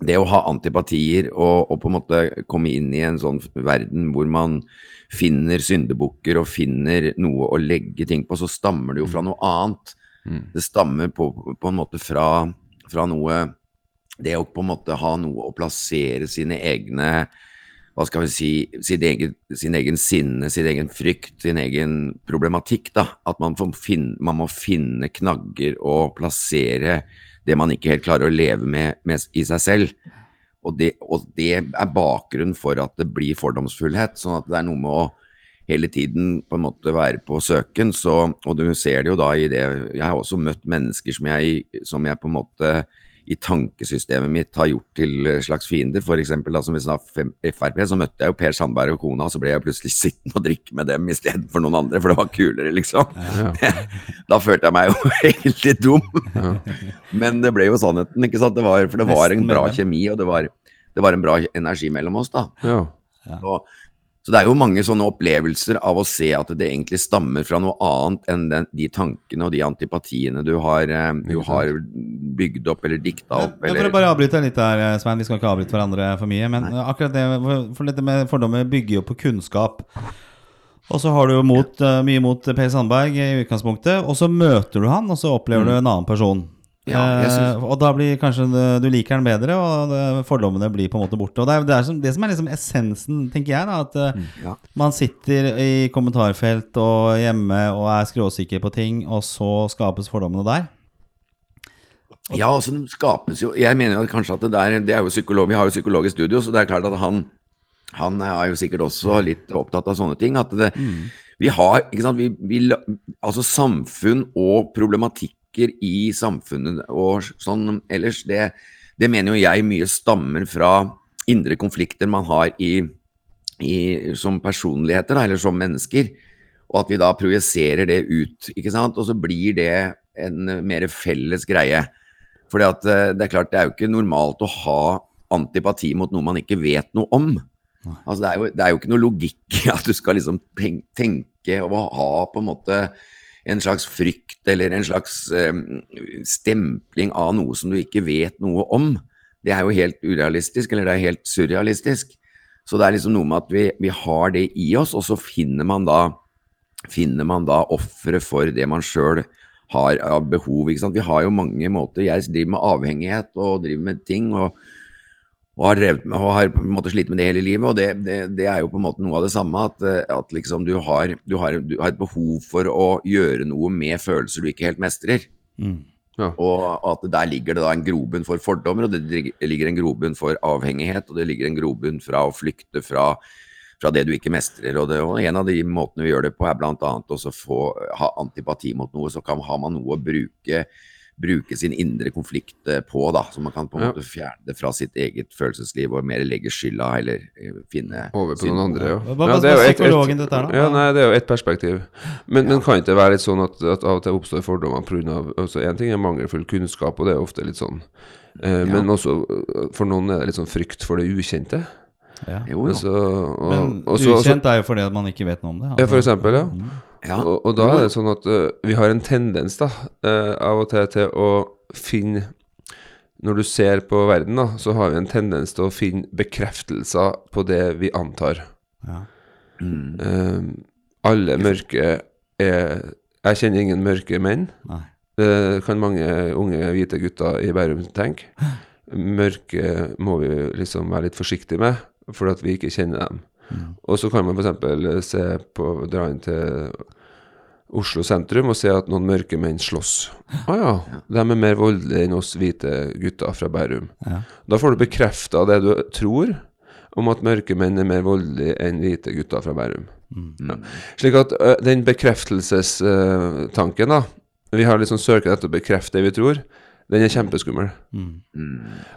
det å ha antipatier og, og på en måte komme inn i en sånn verden hvor man finner syndebukker og finner noe å legge ting på, så stammer det jo fra noe annet. Det stammer på, på en måte fra, fra noe Det å på en måte ha noe å plassere sine egne hva skal vi si, sin egen, sin egen sinne, sin egen frykt, sin egen problematikk. da, At man, får finne, man må finne knagger og plassere det man ikke helt klarer å leve med, med i seg selv. Og det, og det er bakgrunnen for at det blir fordomsfullhet. sånn at det er noe med å hele tiden på en måte være på søken. Så, og du ser det jo da i det Jeg har også møtt mennesker som jeg, som jeg på en måte i tankesystemet mitt har gjort til slags fiender. For eksempel da som vi Frp, så møtte jeg jo Per Sandberg og kona, og så ble jeg plutselig *laughs* sittende og drikke med dem istedenfor noen andre, for det var kulere, liksom. *laughs* da følte jeg meg jo *laughs* egentlig dum. Men det ble jo sannheten, ikke sant. Det var, for det var en bra kjemi, og det var, det var en bra energi mellom oss, da. Ja. Så, så det er jo mange sånne opplevelser av å se at det egentlig stammer fra noe annet enn den, de tankene og de antipatiene du har, eh, du har bygd opp eller dikta opp. Eller... Jeg får bare avbryte litt der, eh, Svein, vi skal ikke avbryte hverandre for mye. Men akkurat det, for- dette med fordommer bygger jo på kunnskap. Og så har du jo mot, eh, mye mot Per Sandberg i utgangspunktet, og så møter du han, og så opplever du en annen person. Mm. Ja, synes- Eh, og da blir kanskje du liker den bedre, og fordommene blir på en måte borte. Og det er det, er som, det som er liksom essensen, tenker jeg, da, at eh, Mm, ja. man sitter i kommentarfelt og hjemme og er skråsikker på ting, og så skapes fordommene der. Ja, altså det skapes jo Jeg mener jo kanskje at det der det er jo psykolog, Vi har jo psykolog i studio, så det er klart at han han er jo sikkert også litt opptatt av sånne ting. At det, vi har ikke sant, vi, vi, Altså samfunn og problematikker i samfunnet og sånn ellers, det, det mener jo jeg mye stammer fra indre konflikter man har i, i, som personligheter, da, eller som mennesker. Og at vi da projiserer det ut, ikke sant. Og så blir det en mer felles greie. For eh, det er klart, det er jo ikke normalt å ha antipati mot noe man ikke vet noe om. Altså det, er jo, det er jo ikke noe logikk i at du skal liksom tenke og ha på en måte en slags frykt eller en slags stempling av noe som du ikke vet noe om. Det er jo helt urealistisk, eller det er helt surrealistisk. Så det er liksom noe med at vi, vi har det i oss, og så finner man da finner man da ofre for det man sjøl har av behov. Vi har jo mange måter. Jeg driver med avhengighet og driver med ting. og og har drevet med og har på en måte slitt med det hele livet. Og det, det, det er jo på en måte noe av det samme. At, eh, at liksom du, har, du, har, du har et behov for å gjøre noe med følelser du ikke helt mestrer. Ja. Og at der ligger det da en grobunn for fordommer, og det ligger en grobunn for avhengighet, og det ligger en grobunn fra å flykte fra, fra det du ikke mestrer. Og, det, og en av de måtene vi gjør det på, er bl.a. å ha antipati mot noe. Så kan, har man noe å bruke bruke sin indre konflikt eh, på, da, så man kan på en Ja. måte fjerne det fra sitt eget følelsesliv og mer legge skylda eller eh, finne Over på noen andre, ja. Hva- hva- ja det er jo et- et- dette her, da? Ja, nei, det er jo ett perspektiv. Men, men kan ikke det være litt sånn at, at av og til oppstår fordommer pga. Altså, en ting er mangelfull kunnskap, og det er ofte litt sånn. Eh, Men også for noen er det litt sånn frykt for det ukjente. Ja. Jo, jo. Altså, og, Men så- og så- ukjent er jo fordi at man ikke vet noe om det. Ja, for eksempel, ja. Ja. Og, og da er det sånn at uh, vi har en tendens da, uh, av og til til å finne Når du ser på verden, da, så har vi en tendens til å finne bekreftelser på det vi antar. Ja. Mm. Uh, alle mørke er Jeg kjenner ingen mørke menn. Det kan mange unge hvite gutter i Bærum tenke. *gasps* Mørke må vi liksom være litt forsiktige med, for at vi ikke kjenner dem. Og så kan man f.eks. se på dra inn til Oslo sentrum og se at noen mørke menn slåss. Å ja, de er mer voldelige enn oss hvite gutter fra Bærum. Ja. Da får du bekrefta det du tror om at mørke menn er mer voldelige enn hvite gutter fra Bærum. Ja. Slik at ø, den bekreftelsestanken, da Vi har liksom søket etter å bekrefte det vi tror. Den er kjempeskummel.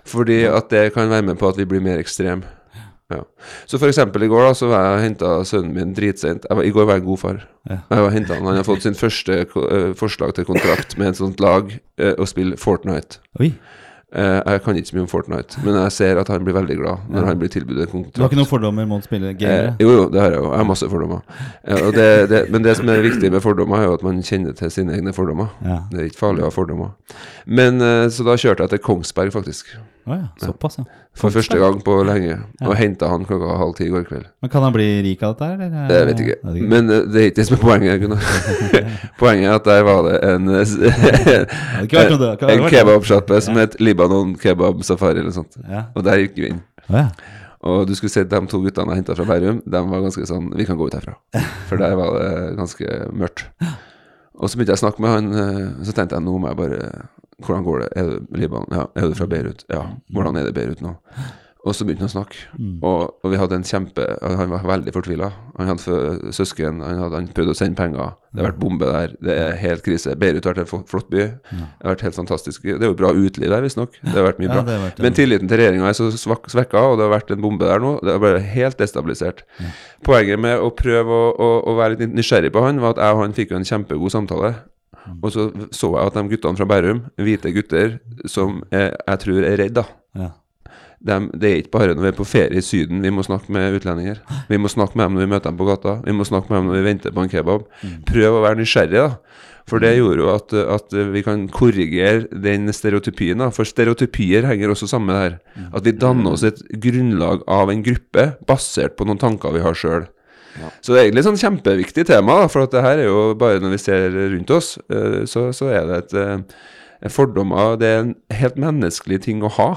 Fordi at det kan være med på at vi blir mer ekstreme. Ja. Så for eksempel i går da, så var jeg og henta sønnen min dritsent. Var, I går var jeg en god far. Ja. Jeg var hentet han, han har fått sin første eh, forslag til kontrakt med et sånt lag eh, å spille Fortnite. Oi. Uh, jeg kan ikke så mye om Fortnite, men jeg ser at han blir veldig glad når han blir tilbudt en kontrakt. Du har ikke noen fordommer mot å spille Gamere? jo, jo, det har jeg jo. Jeg har masse fordommer. Det, det, men det som er viktig med fordommer, er jo at man kjenner til sine egne fordommer. Ja. Det er ikke farlig å ha fordommer. Men Så da kjørte jeg til Kongsberg, faktisk. Å ja, såpass, ja. For første gang på lenge. Og henta han klokka halv ti i går kveld. Men kan han bli rik av dette, eller? Det vet jeg ikke. Men eh, det er ikke det som er poenget. *laughs* Poenget er at der var det en *laughs* En kebabsjappe som het Libanon Kebab Safari eller sånt. Og der gikk vi inn. Ja. Og du skulle sett de to guttene jeg henta fra Bærum, de var ganske sånn Vi kan gå ut herfra. *laughs* For der var det ganske mørkt. Og så begynte jeg å snakke med han, eh, så tenkte jeg nå må jeg bare Hvordan går det? Er du Liban? Ja. Er du fra Beirut? Ja. Hvordan er det i Beirut nå? Og så begynte han å snakke. Og, og vi hadde en kjempe Han var veldig fortvila. Han hadde søsken, han, hadde, han prøvde å sende penger. Det har vært bombe der. Det er helt krise. Beirut har vært en flott by. Det har vært helt fantastisk. Det er jo bra uteliv der, visstnok. Det har vært mye bra. Ja, vært, ja. Men tilliten til regjeringa er så svak, svekka, og det har vært en bombe der nå. Det har bare helt destabilisert. Poenget med å prøve å, å, å være litt nysgjerrig på han, var at jeg og han fikk jo en kjempegod samtale. Og så så jeg at de guttene fra Bærum, hvite gutter, som jeg, jeg tror er redd, da. Ja. De, det er ikke bare når vi er på ferie i Syden vi må snakke med utlendinger. Vi må snakke med dem når vi møter dem på gata. Vi må snakke med dem når vi venter på en kebab. Prøv å være nysgjerrig, da. For det gjorde jo at, at vi kan korrigere den stereotypien. da For stereotypier henger også sammen med det her. At vi danner oss et grunnlag av en gruppe basert på noen tanker vi har sjøl. Så det er egentlig et sånn kjempeviktig tema, for at det her er jo bare når vi ser rundt oss, eh, så, så er det et eh, Fordommer det er en helt menneskelig ting å ha.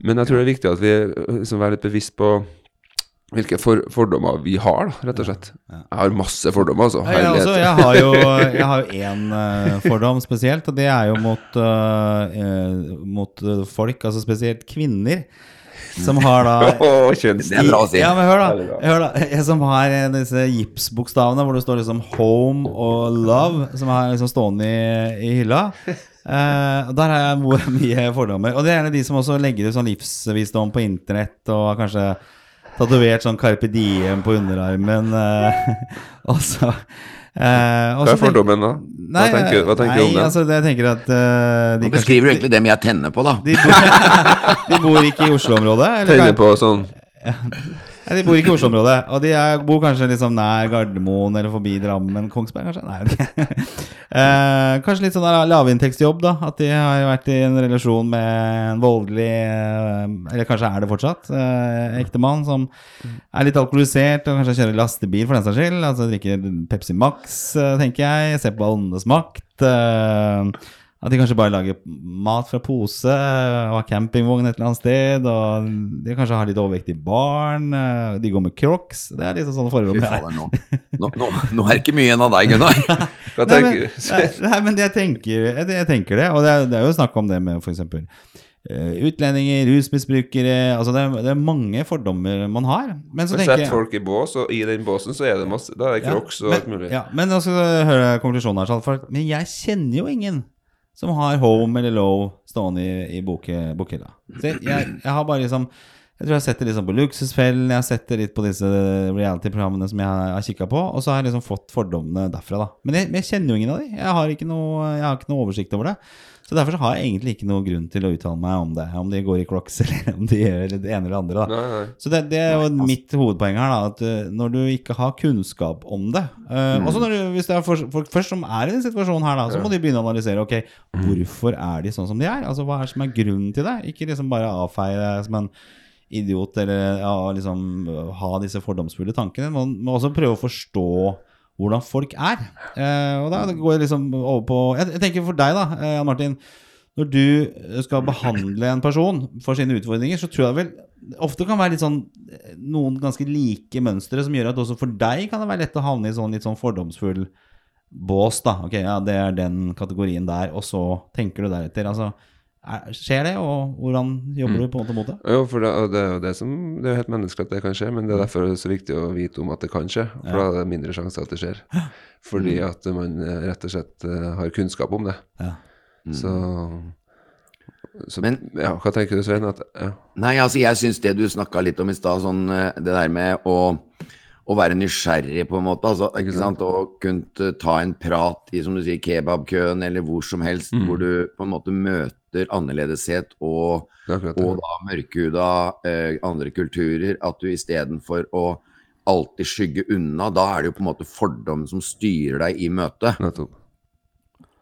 Men jeg tror det er viktig at vi eh, liksom, er litt bevisst på hvilke for, fordommer vi har, da, rett og slett. Jeg har masse fordommer, altså. Jeg, Herlighet. også, jeg har jo jeg har jo én uh, fordom spesielt, og det er jo mot, uh, eh, mot folk, altså spesielt kvinner, som har da *laughs* oh, Det er bra å si. Ja, men hør da. Hør da. Som har eh, disse gipsbokstavene hvor det står liksom home og love, som er liksom stående i, i hylla. Eh, der har jeg *laughs* mye fordommer. Og det er gjerne de som også legger ut sånn livsvisdom på internett og har kanskje tatovert sånn Carpe Diem på underarmen. eh, *laughs* og så eh, og Hva så er fordommen, da? Nei, hva tenker, hva tenker nei, du om det? Altså, det jeg tenker at uh, de, Nå beskriver du egentlig dem jeg tenner på, da. de, bor, *laughs* de bor ikke i Oslo-området? Tenner på sånn Nei, de bor ikke i Oslo-området. Og de er, bor kanskje liksom nær Gardermoen eller forbi Drammen, Kongsberg kanskje? Nei, ok. Eh, kanskje litt sånn lavinntektsjobb, da. At de har vært i en relasjon med en voldelig eh, Eller kanskje er det fortsatt. Eh, ektemann som er litt alkoholisert og kanskje kjører lastebil for den saks skyld. Altså drikker Pepsi Max, eh, tenker jeg. Ser på Åndenes makt. Eh, at de kanskje bare lager mat fra pose og har campingvogn et eller annet sted. Og de kanskje har litt overvektige barn. og De går med crocs. Det er liksom sånne forhold. Fy er. fader, nå, nå, nå, nå er det ikke mye igjen av deg, Gunnar. *laughs* Nei, men, nei, nei, men jeg tenker, jeg, jeg tenker det. Og det er, det er jo snakk om det med f.eks. Uh, utlendinger, rusmisbrukere altså det, er, det er mange fordommer man har. Men så Man tenker Sett folk i bås, og i den båsen så er det masse Da er det crocs og alt mulig. ja, men du høre konklusjonen her. men jeg kjenner jo ingen som har home eller low stående i, i bokhylla. Jeg, jeg, har bare liksom Jeg tror jeg har sett det liksom på Luksusfellen, jeg har sett det litt på disse reality-programmene som jeg har, kikka på, og så har jeg liksom fått fordommene derfra, da. Men jeg, jeg kjenner jo ingen av de. Jeg har har ikke noe oversikt over det. Så derfor så har jeg egentlig ikke noen grunn til å uttale meg om det. Om de går i crocs, *laughs* eller om de gjør det ene eller andre. Nei, nei. så det, det er jo mitt hovedpoeng her, da. At uh, når du ikke har kunnskap om det uh, Også når du, hvis det er folk, først som er i den situasjonen her, da, så må de begynne å analysere. Ok, hvorfor er de sånn som de er? Altså Hva er det som er grunnen til det? Ikke liksom bare avfeie det som en idiot, eller ja, liksom ha disse fordomsfulle tankene. Man må også prøve å forstå hvordan folk er. Eh, og da går jeg liksom over på Jeg, tenker for deg, da, eh, Jan Martin. Når du skal behandle en person for sine utfordringer, så tror jeg vel ofte kan være litt sånn eh, noen ganske like mønstre som gjør at også for deg kan det være lett å havne i sånn litt sånn fordomsfull bås, da. Ok, ja, det er den kategorien der, og så tenker du deretter. Altså, skjer det, og hvordan jobber du på en måte mot det? Jo, for det, det er jo det som Det er jo helt menneskelig at det kan skje, men det er derfor det er så viktig å vite om at det kan skje. For da er det mindre sjanse at det skjer. Fordi at man eh, rett og slett eh, har kunnskap om det. Ja. Så, så Men- ja, Hva tenker du, Svein? At, ja. Nei, altså jeg syns det du snakka litt om i stad, sånn eh, det der med å, å være nysgjerrig, på en måte. Altså, ikke sant? Å kunne ta en prat i, som du sier, kebabkøen eller hvor som helst, hvor du på en måte møter annerledeshet og, det. og da mørkhuda eh, andre kulturer. At du istedenfor å alltid skygge unna, da er det jo på en måte fordom som styrer deg i møtet. Nettopp.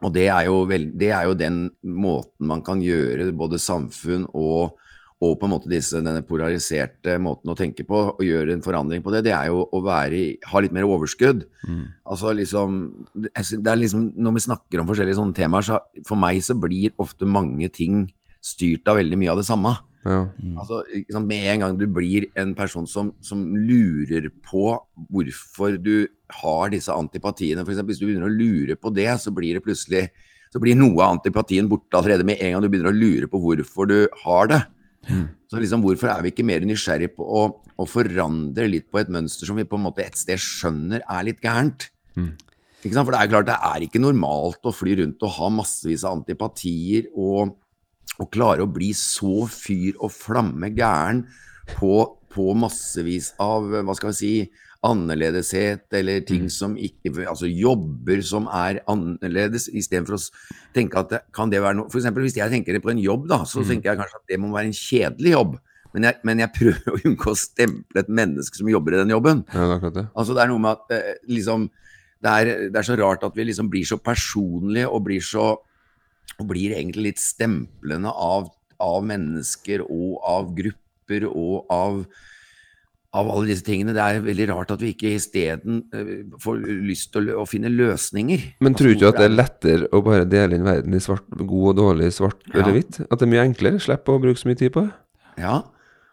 Og det er, jo vel, det er jo den måten man kan gjøre både samfunn og, og på en måte disse, denne polariserte måten å tenke på, og gjøre en forandring på det, det er jo å være, i- ha litt mer overskudd. Altså liksom, det liksom Når vi snakker om forskjellige sånne temaer, så for meg så blir ofte mange ting styrt av veldig mye av det samme. Ja. Altså, liksom, Med en gang du blir en person som, som lurer på hvorfor du har disse antipatiene, for eksempel, hvis du begynner å lure på det, så blir det plutselig så blir noe av antipatien borte allerede med en gang du begynner å lure på hvorfor du har det. Så liksom, Hvorfor er vi ikke mer nysgjerrig på å, å forandre litt på et mønster som vi på en måte et sted skjønner er litt gærent? Sant? For det er klart det er ikke normalt å fly rundt og ha massevis av antipatier og, og klare å bli så fyr og flamme gæren på, på massevis av hva skal vi si annerledeshet eller ting som ikke Altså jobber som er annerledes, istedenfor å tenke at det, kan det være noe eksempel hvis jeg tenker på en jobb, da, så tenker jeg kanskje at det må være en kjedelig jobb. Men jeg, men jeg prøver å unngå å stemple et menneske som jobber i den jobben. ja, det er det. Altså det er noe med at eh, liksom det er, det er så rart at vi liksom blir så personlige og blir så og blir egentlig litt stemplende av, av mennesker og av grupper og av, av alle disse tingene. Det er veldig rart at vi ikke isteden uh, får lyst til å, å finne løsninger. Men tror du ikke at det er lettere å bare dele inn verden i svart, god og dårlig, svart Ja. eller hvitt? At det er mye enklere? Slippe å bruke så mye tid på det? Ja.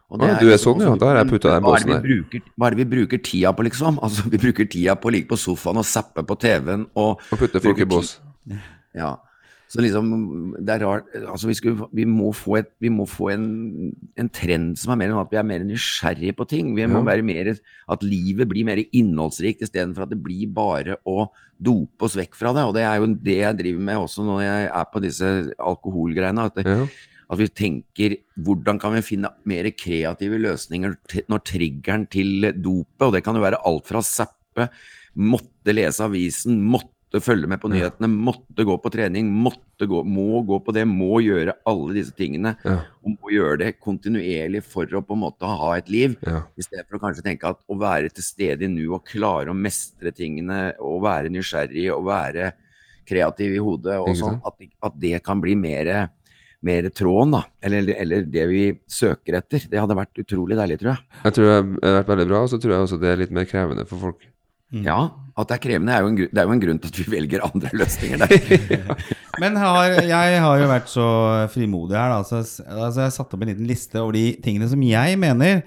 Og Ah, du er sånn, ja. Da har jeg puttet deg i det båsen her. bruker- Hva er det vi bruker tida på, liksom? *laughs* Altså, vi bruker tida på å ligge på sofaen og zappe på TV-en og Og putte folk i bås? Ja. Så liksom, det er rart altså vi, skulle, vi må få, et, vi må få en, en trend som er mer enn at vi er mer nysgjerrige på ting. Vi må Ja. være mer, At livet blir mer innholdsrikt istedenfor at det blir bare å dope oss vekk fra det. Og det er jo det jeg driver med også når jeg er på disse alkoholgreiene. At, det, Ja. at vi tenker hvordan kan vi finne mer kreative løsninger når triggeren til dopet, og det kan jo være alt fra zappe, måtte lese avisen, måtte følge med på nyhetene, måtte gå på trening, måtte gå, må gå på det, må gjøre alle disse tingene. Ja. Og må gjøre det kontinuerlig for å på en måte ha et liv. Ja. I stedet for å kanskje tenke at å være til stede i nu og klare å mestre tingene og være nysgjerrig og være kreativ i hodet, og sånn, at, at det kan bli mer, mer tråden, da. Eller, eller det vi søker etter. Det hadde vært utrolig deilig, tror jeg. Jeg tror det har vært veldig bra, og så tror jeg også det er litt mer krevende for folk. Ja, at det er krevende er jo en, det er jo en grunn til at vi velger andre løsninger der. *laughs* Men har, jeg har jo vært så frimodig her, da. Så, jeg, altså jeg satte opp en liten liste over de tingene som jeg mener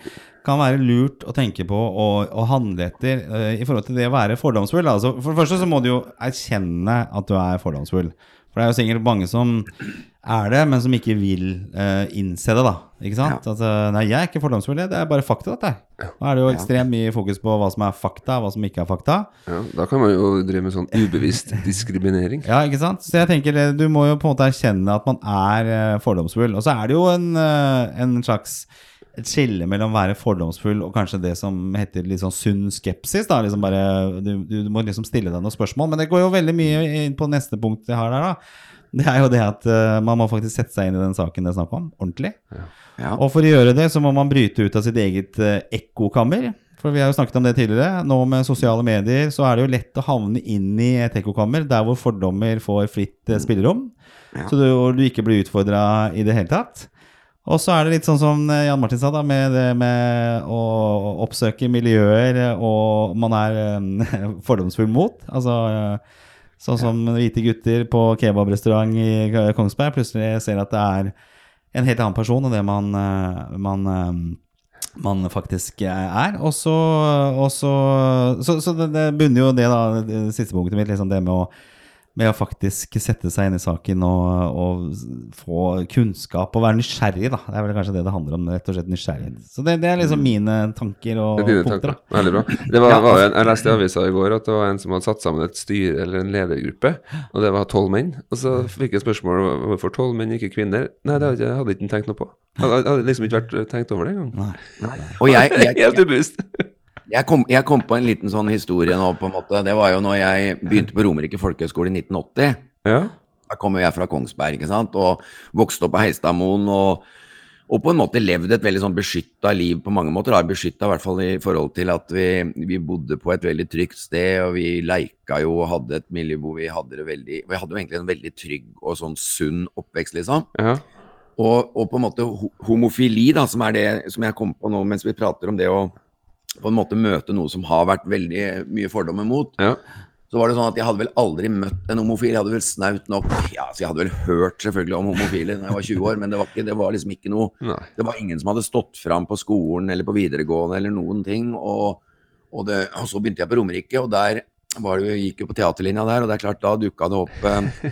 kan være lurt å tenke på og, og handle etter uh, i forhold til det å være fordomsfull. Altså, for det første så må du jo erkjenne at du er fordomsfull. For det er jo sikkert mange som er det, men som ikke vil uh, innse det, da. Ikke sant? Altså, nei, jeg er ikke fordomsfull, det er bare fakta, dette. Nå er det jo ekstremt mye fokus på hva som er fakta, hva som ikke er fakta. Ja, da kan man jo drive med sånn ubevisst *laughs* diskriminering. Ja, ikke sant? Så jeg tenker eh, du må jo på en måte erkjenne at man er eh, fordomsfull. Og så er det jo en, en slags et skille mellom å være fordomsfull og kanskje det som heter litt sånn sunn skepsis. da, liksom bare, du, du må liksom stille deg noen spørsmål. Men det går jo veldig mye inn på neste punkt jeg har der. da. Det er jo det at uh, man må faktisk sette seg inn i den saken det er snakk om, ordentlig. Ja. Og for å gjøre det, så må man bryte ut av sitt eget uh, ekkokammer. For vi har jo snakket om det tidligere. Nå med sosiale medier så er det jo lett å havne inn i et ekkokammer der hvor fordommer får fritt uh, spillerom. Ja. Så du, du ikke blir utfordra i det hele tatt. Og så er det litt sånn som eh, Jan Martin sa, da, med det med å oppsøke miljøer og man er eh, *laughs* fordomsfull mot. Altså eh, sånn som hvite gutter på kebabrestaurant i Kongsberg plutselig ser at det er en helt annen person enn det man, man, man faktisk er. Og så, så, så, så det, det bunner jo det, da, det siste punktet mitt, liksom det med å, med å faktisk sette seg inn i saken og, og få kunnskap og være nysgjerrig, da. Det er vel kanskje det det handler om, rett og slett nysgjerrighet. Så det, det er liksom mine tanker og Det er dine punkter. tanker. da. Veldig bra. Det var, Ja, var en, jeg leste i avisa i går at det var en som hadde satt sammen et styre eller en ledergruppe, og det var tolv menn. Og så fikk jeg spørsmål om hvorfor tolv menn, ikke kvinner. Nei, det hadde jeg hadde ikke tenkt noe på. Jeg hadde, liksom ikke vært tenkt over det engang. *laughs* Helt ubevisst. Jeg kom, jeg kom på en liten sånn historie nå, på en måte. Det var jo når jeg begynte på Romerike folkehøgskole i 1980. Ja. Da kom jeg fra Kongsberg, ikke sant, og vokste opp på Heistadmoen. Og, og på en måte levd et veldig sånn beskytta liv på mange måter. Beskytta i hvert fall i forhold til at vi, vi bodde på et veldig trygt sted, og vi leika jo og hadde et miljø hvor vi hadde det veldig Vi hadde jo egentlig en veldig trygg og sånn sunn oppvekst, liksom. ja. Og, og på en måte homofili, da, som er det som jeg kom på nå mens vi prater om det å på en måte møte noe som har vært veldig mye fordommer mot, ja. så var det sånn at jeg hadde vel aldri møtt en homofil. Jeg hadde vel snaut nok Ja, så jeg hadde vel hørt selvfølgelig om homofile da jeg var 20 år, men det var, ikke, det var liksom ikke noe Nei. Det var ingen som hadde stått fram på skolen eller på videregående eller noen ting. Og, og, det, og så begynte jeg på Romerike, og der var det, gikk jo på teaterlinja der, og det er klart, da dukka det opp eh,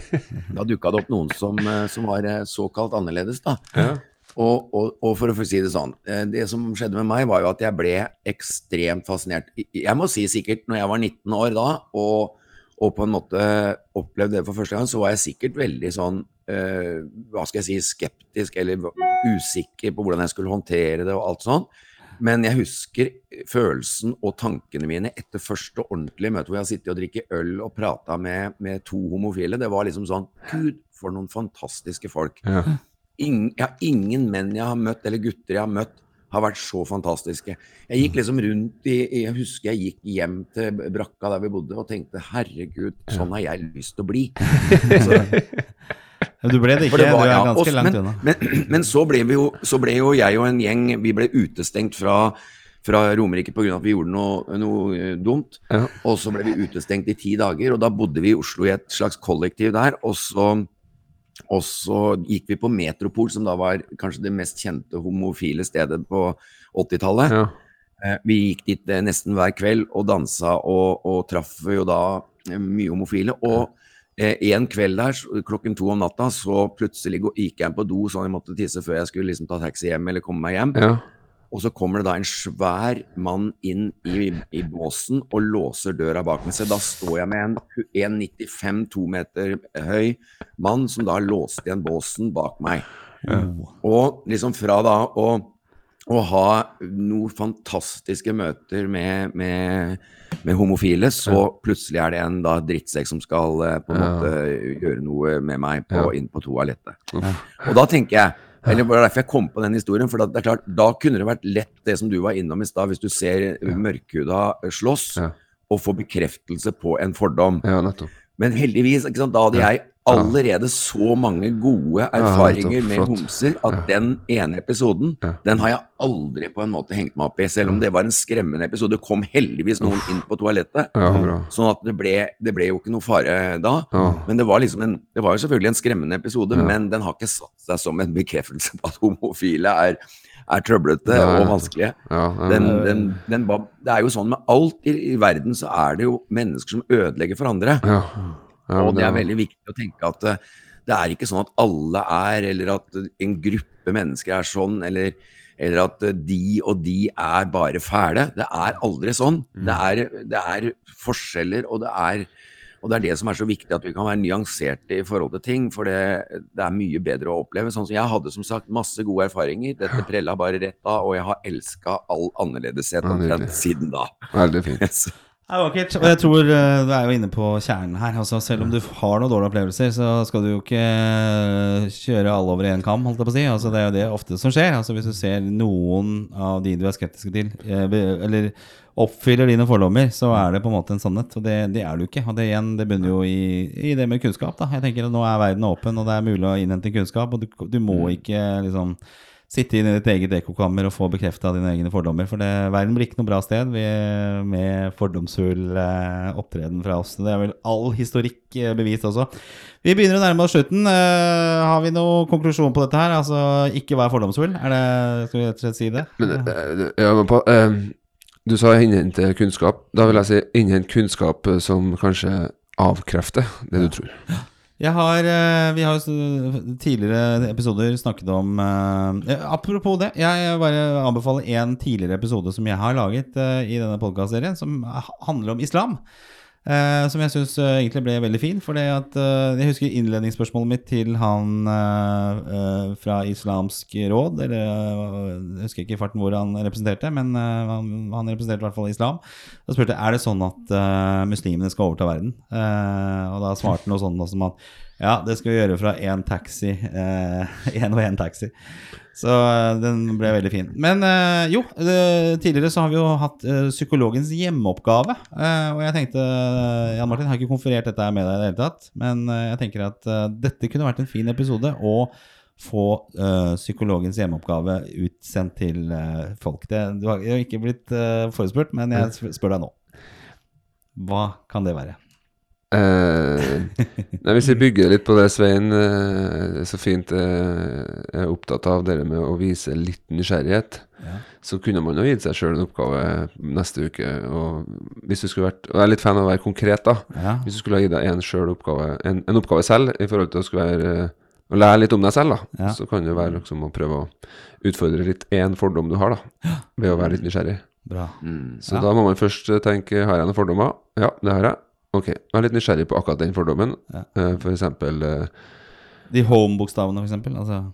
Da dukka det opp noen som, eh, som var eh, såkalt annerledes, da. Ja. Og, og, og for å si det sånn, eh, det som skjedde med meg var jo at jeg ble ekstremt fascinert. Jeg må si sikkert når jeg var 19 år da, og, og på en måte opplevde det for første gang, så var jeg sikkert veldig sånn, eh, hva skal jeg si, skeptisk eller usikker på hvordan jeg skulle håndtere det og alt sånn. Men jeg husker følelsen og tankene mine etter første ordentlige møte hvor jeg har sittet og drikket øl og prata med, med to homofile. Det var liksom sånn Gud, for noen fantastiske folk Ja. Ingen, ja, ingen menn jeg har møtt, eller gutter jeg har møtt, har vært så fantastiske. Jeg gikk liksom rundt i, Jeg husker jeg gikk hjem til brakka der vi bodde og tenkte herregud, sånn har jeg lyst til å bli. *laughs* Så, Du ble det ikke, det var- du er ja, ganske langt unna. Men, *clears throat* men så, ble vi jo, så ble jo jeg og en gjeng Vi ble utestengt fra, fra Romerike pga. at vi gjorde noe, noe eh, dumt. Ja. Og så ble vi utestengt i ti dager, og da bodde vi i Oslo i et slags kollektiv der. Og så, og så gikk vi på Metropol, som da var kanskje det mest kjente homofile stedet på 80-tallet. Ja. Eh, Vi gikk dit eh, nesten hver kveld og dansa og, og traff jo da eh, mye homofile. Og en kveld der klokken to om natta så plutselig gikk jeg på do sånn jeg måtte tisse før jeg skulle liksom ta taxi hjem eller komme meg hjem. ja. Og så kommer det da en svær mann inn i, i båsen og låser døra bak meg. Så da står jeg med en 1,95, to meter høy mann som da låste igjen båsen bak meg. Og liksom fra da å, å ha noen fantastiske møter med, med, med homofile, så plutselig er det en da drittsekk som skal eh, på en Ja. måte gjøre noe med meg på, Ja. inn på toalettet. Og da tenker jeg eller det var derfor jeg kom på den historien. For det er klart, da kunne det vært lett det som du var innom i stad, hvis du ser mørkhuda slåss og få bekreftelse på en fordom. ja, nettopp. Men heldigvis, da hadde jeg allerede så mange gode erfaringer med homser at den ene episoden, den har jeg aldri på en måte hengt meg opp i. Selv om det var en skremmende episode. Det kom heldigvis noen inn på toalettet. Sånn at det ble, det ble jo ikke noe fare da. Men det var liksom en, det var jo selvfølgelig en skremmende episode, men den har ikke satt seg som en bekreftelse på at homofile er, er trøblete ja, og vanskelige. Ja, Den, den, den, det er jo sånn med alt i, i verden, så er det jo mennesker som ødelegger for andre. ja. Ja, Og det er veldig viktig å tenke at eh, det er ikke sånn at alle er, eller at en gruppe mennesker er sånn, eller, eller at eh, de og de er bare fæle. Det er aldri sånn. Mm. Det, er, det er forskjeller, og det er, og det er det som er så viktig, at vi kan være nyanserte i forhold til ting. For det, det er mye bedre å oppleve. Sånn som Jeg hadde som sagt masse gode erfaringer. Dette prella bare rett av, og jeg har elska all annerledeshet omtrent siden da. Veldig fint. *laughs* Er vakkert. Og jeg tror eh, du er jo inne på kjernen her. Altså, selv om du har noen dårlige opplevelser, så skal du jo ikke eh, kjøre alle over én kam, holdt jeg på å si. Altså, det er jo det ofte som skjer. Altså, hvis du ser noen av de du er skeptiske til, eh, eller oppfyller dine fordommer, så er det på en måte en sannhet. Og det, det er du ikke. Og det igjen, det bunner jo i, i det med kunnskap. Da. Jeg tenker at Nå er verden åpen, og det er mulig å innhente kunnskap. Og du, du må ikke liksom sitte i ditt eget ekkokammer og få bekrefta dine egne fordommer. For det, verden blir ikke noe bra sted vi, med fordomsfull eh, opptreden fra oss. Det er vel all historikk eh, bevist også. Vi begynner å nærme oss slutten. Eh, har vi noen konklusjon på dette her? Altså ikke vær fordomsfull? Er det, skal vi rett og slett si det? Men, eh, ja, men på, eh, du sa innhente kunnskap. Da vil jeg si innhent kunnskap eh, som kanskje avkrefter det du tror. Jeg har, eh, vi har tidligere episoder snakket om eh, eh, Apropos det, jeg bare anbefaler en tidligere episode som jeg har laget i denne podcastserien, som handler om islam. Eh, som jeg syns egentlig ble veldig fin. For eh, jeg husker innledningsspørsmålet mitt til han eh, eh, fra Islamsk råd. Eller eh, jeg husker ikke i farten hvor han representerte, men eh, han, han representerte i hvert fall islam. Da spurte jeg er det sånn at eh, muslimene skal overta verden. Eh, og da svarte han noe sånt som at ja, det skal vi gjøre fra én taxi. *laughs* Én og én taxi. Så eh, den ble veldig fin. Men eh, jo, tidligere så har vi jo hatt eh, psykologens hjemmeoppgave. Og jeg tenkte Jan Martin, jeg har ikke konferert dette med deg i det hele tatt, men jeg tenker at dette kunne vært en fin episode å få psykologens hjemmeoppgave utsendt til folk. Det, du har, jeg har ikke blitt forespurt, men jeg spør deg nå. Hva kan det være? Eh, nei, hvis vi bygger litt på det Svein eh, så fint eh, er opptatt av, det med å vise litt nysgjerrighet, Ja. så kunne man jo gitt seg sjøl en oppgave neste uke. Og hvis du skulle vært Og jeg er litt fan av å være konkret, da. Ja. Hvis du skulle ha gitt deg en, selv oppgave, en, en oppgave selv i forhold til å skulle være å lære litt om deg selv, da, Ja. så kan det være liksom å prøve å utfordre litt én fordom du har, da, ved å være litt nysgjerrig. Bra. Mm. Så Ja. da må man først tenke Har jeg noen fordommer? Ja, det har jeg. Ok, jeg er litt nysgjerrig på akkurat den fordommen. Ja. Uh, For eksempel uh, De home-bokstavene, for eksempel. Altså,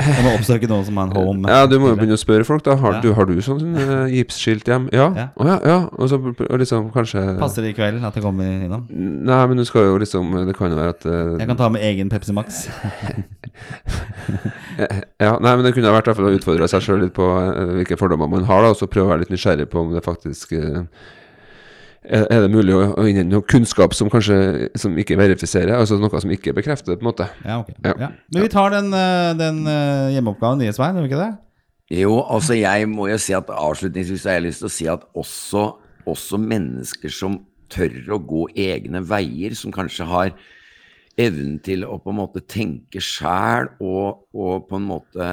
jeg må oppsøke noen som har en home. *laughs* Ja, du må jo begynne å spørre folk, da. Har, Ja. du, har du sånn uh, gipsskilt hjem? Ja. Ja. Oh, ja, ja. Og så og liksom kanskje Passer det i kveld at jeg kommer innom? Nei, men du skal jo liksom Det kan jo være at Jeg kan ta med egen Pepsi Max. *laughs* *laughs* Ja, nei, men det kunne vært i hvert fall å utfordre seg sjøl litt på hvilke fordommer man har, da, og så prøve å være litt nysgjerrig på om det faktisk er, det mulig å, å innhente noe kunnskap som kanskje som ikke verifiserer, altså noe som ikke bekrefter det, på en måte. Ja, ok. Ja. Ja. Men vi tar den, eh, den eh, hjemmeoppgaven nye, Svein, gjør vi ikke det? Jo, altså jeg må jo si at avslutningsvis har jeg lyst til å si at også, også mennesker som tør å gå egne veier, som kanskje har evnen til å på en måte tenke sjæl og, og på en måte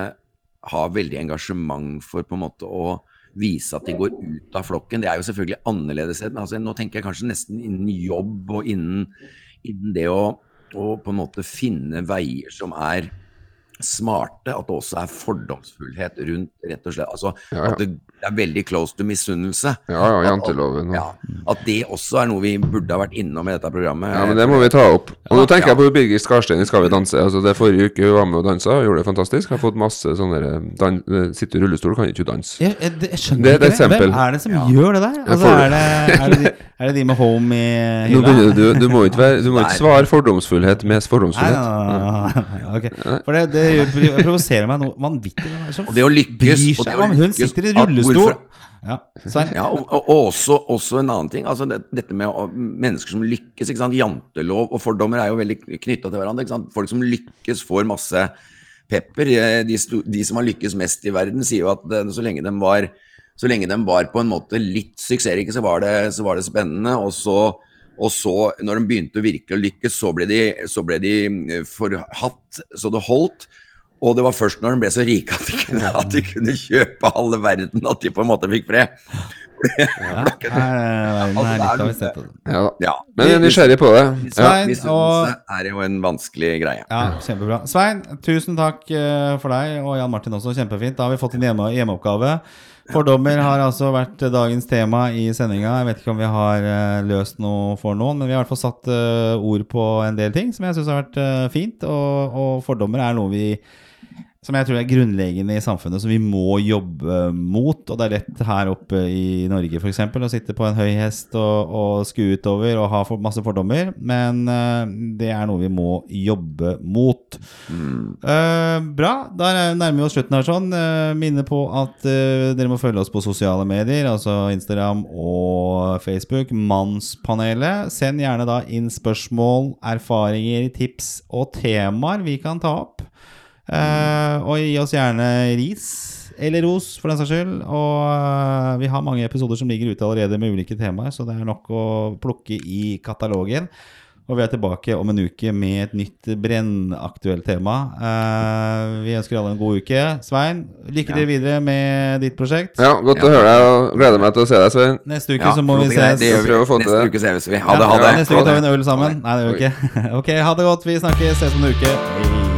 ha veldig engasjement for på en måte å vise at de går ut av flokken. Det er jo selvfølgelig annerledes. Men altså, nå tenker jeg kanskje nesten innen jobb og innen, innen det å, å på en måte finne veier som er smarte, at det også er fordomsfullhet rundt, rett og slett. Altså, Ja, ja. At det, er veldig close to misunnelse. Ja, ja, At- janteloven Ja, at det også er noe vi burde ha vært innom i dette programmet. Ja, men det må vi ta opp. Og nå tenker Ja. jeg på Birgit Skarstein i Skal vi danse. Altså det Forrige uke hun var med og dansa, gjorde det fantastisk. Har fått masse sånne eh, dan Sitter i rullestol, kan ikke danse. Jeg, jeg, jeg skjønner Det et ikke det. Hvem er det som Ja. gjør det der? Altså, er det, er det de, Er det de med home i Nå hylla? begynner du, du må ikke, være, du må ikke svare fordomsfullhet med fordomsfullhet. nei, nei, nei, nei, ok. For det, det provoserer meg noe vanvittig. Det Og det å lykkes og det å om Hun lykkes- sitter i rullestol. Ja, Ja, og, og og også, også en annen ting. altså det, Dette med å, mennesker som lykkes. ikke sant, Jantelov og fordommer er jo veldig knytta til hverandre. ikke sant, Folk som lykkes, får masse pepper. Eh, De, de som har lykkes mest i verden, sier jo at eh, så lenge de var så lenge de var på en måte litt suksessrike, så var det, så var det spennende. Og så, og så, når de begynte å virkelig å lykkes, så ble de, så ble de eh, forhatt så det holdt. Og det var først når de ble så rike at de kunne, at de kunne kjøpe halve verden, at de på en måte fikk fred. Ja, Altså. Ja. Ja. Men jeg er nysgjerrig på det. Ja. og... Er jo en vanskelig greie. Ja, kjempebra. Svein, tusen takk eh, for deg, og Jan Martin også. Kjempefint. Da har vi fått en hjemme, hjemmeoppgave. Fordommer har altså vært dagens tema i sendinga. Jeg vet ikke om vi har eh, løst noe for noen, men vi har i hvert fall satt eh, ord på en del ting som jeg syns har vært eh, fint. Og, og fordommer er noe vi som jeg tror er grunnleggende i samfunnet, som vi må jobbe mot. Og det er lett her oppe i Norge f.eks. å sitte på en høy hest og, og skue utover og ha for, masse fordommer, men uh, det er noe vi må jobbe mot. Eh, bra. Da er- nærmer vi oss slutten her. sånn uh, Minne på at eh, dere må følge oss på sosiale medier, altså Instagram og Facebook. Mannspanelet. Send gjerne da inn spørsmål, erfaringer, tips og temaer vi kan ta opp. Eh, og gi oss gjerne ris. Eller ros, for den saks skyld. Og uh, vi har mange episoder som ligger ute allerede med ulike temaer, så det er nok å plukke i katalogen. Og vi er tilbake om en uke med et nytt brennaktuelt tema. Uh, vi ønsker alle en god uke. Svein, lykke til videre med ditt prosjekt. Ja, godt å høre deg, og gleder meg til å se deg, Svein. Neste uke Ja, så må vi ses. Det gjør vi. Neste det. uke ses vi. Ha det, ha Ja, det. Neste uke tar vi en øl sammen. Nei, det gjør vi ikke. *laughs* Ok, ha det godt. Vi snakkes. Ses om en uke. Hei.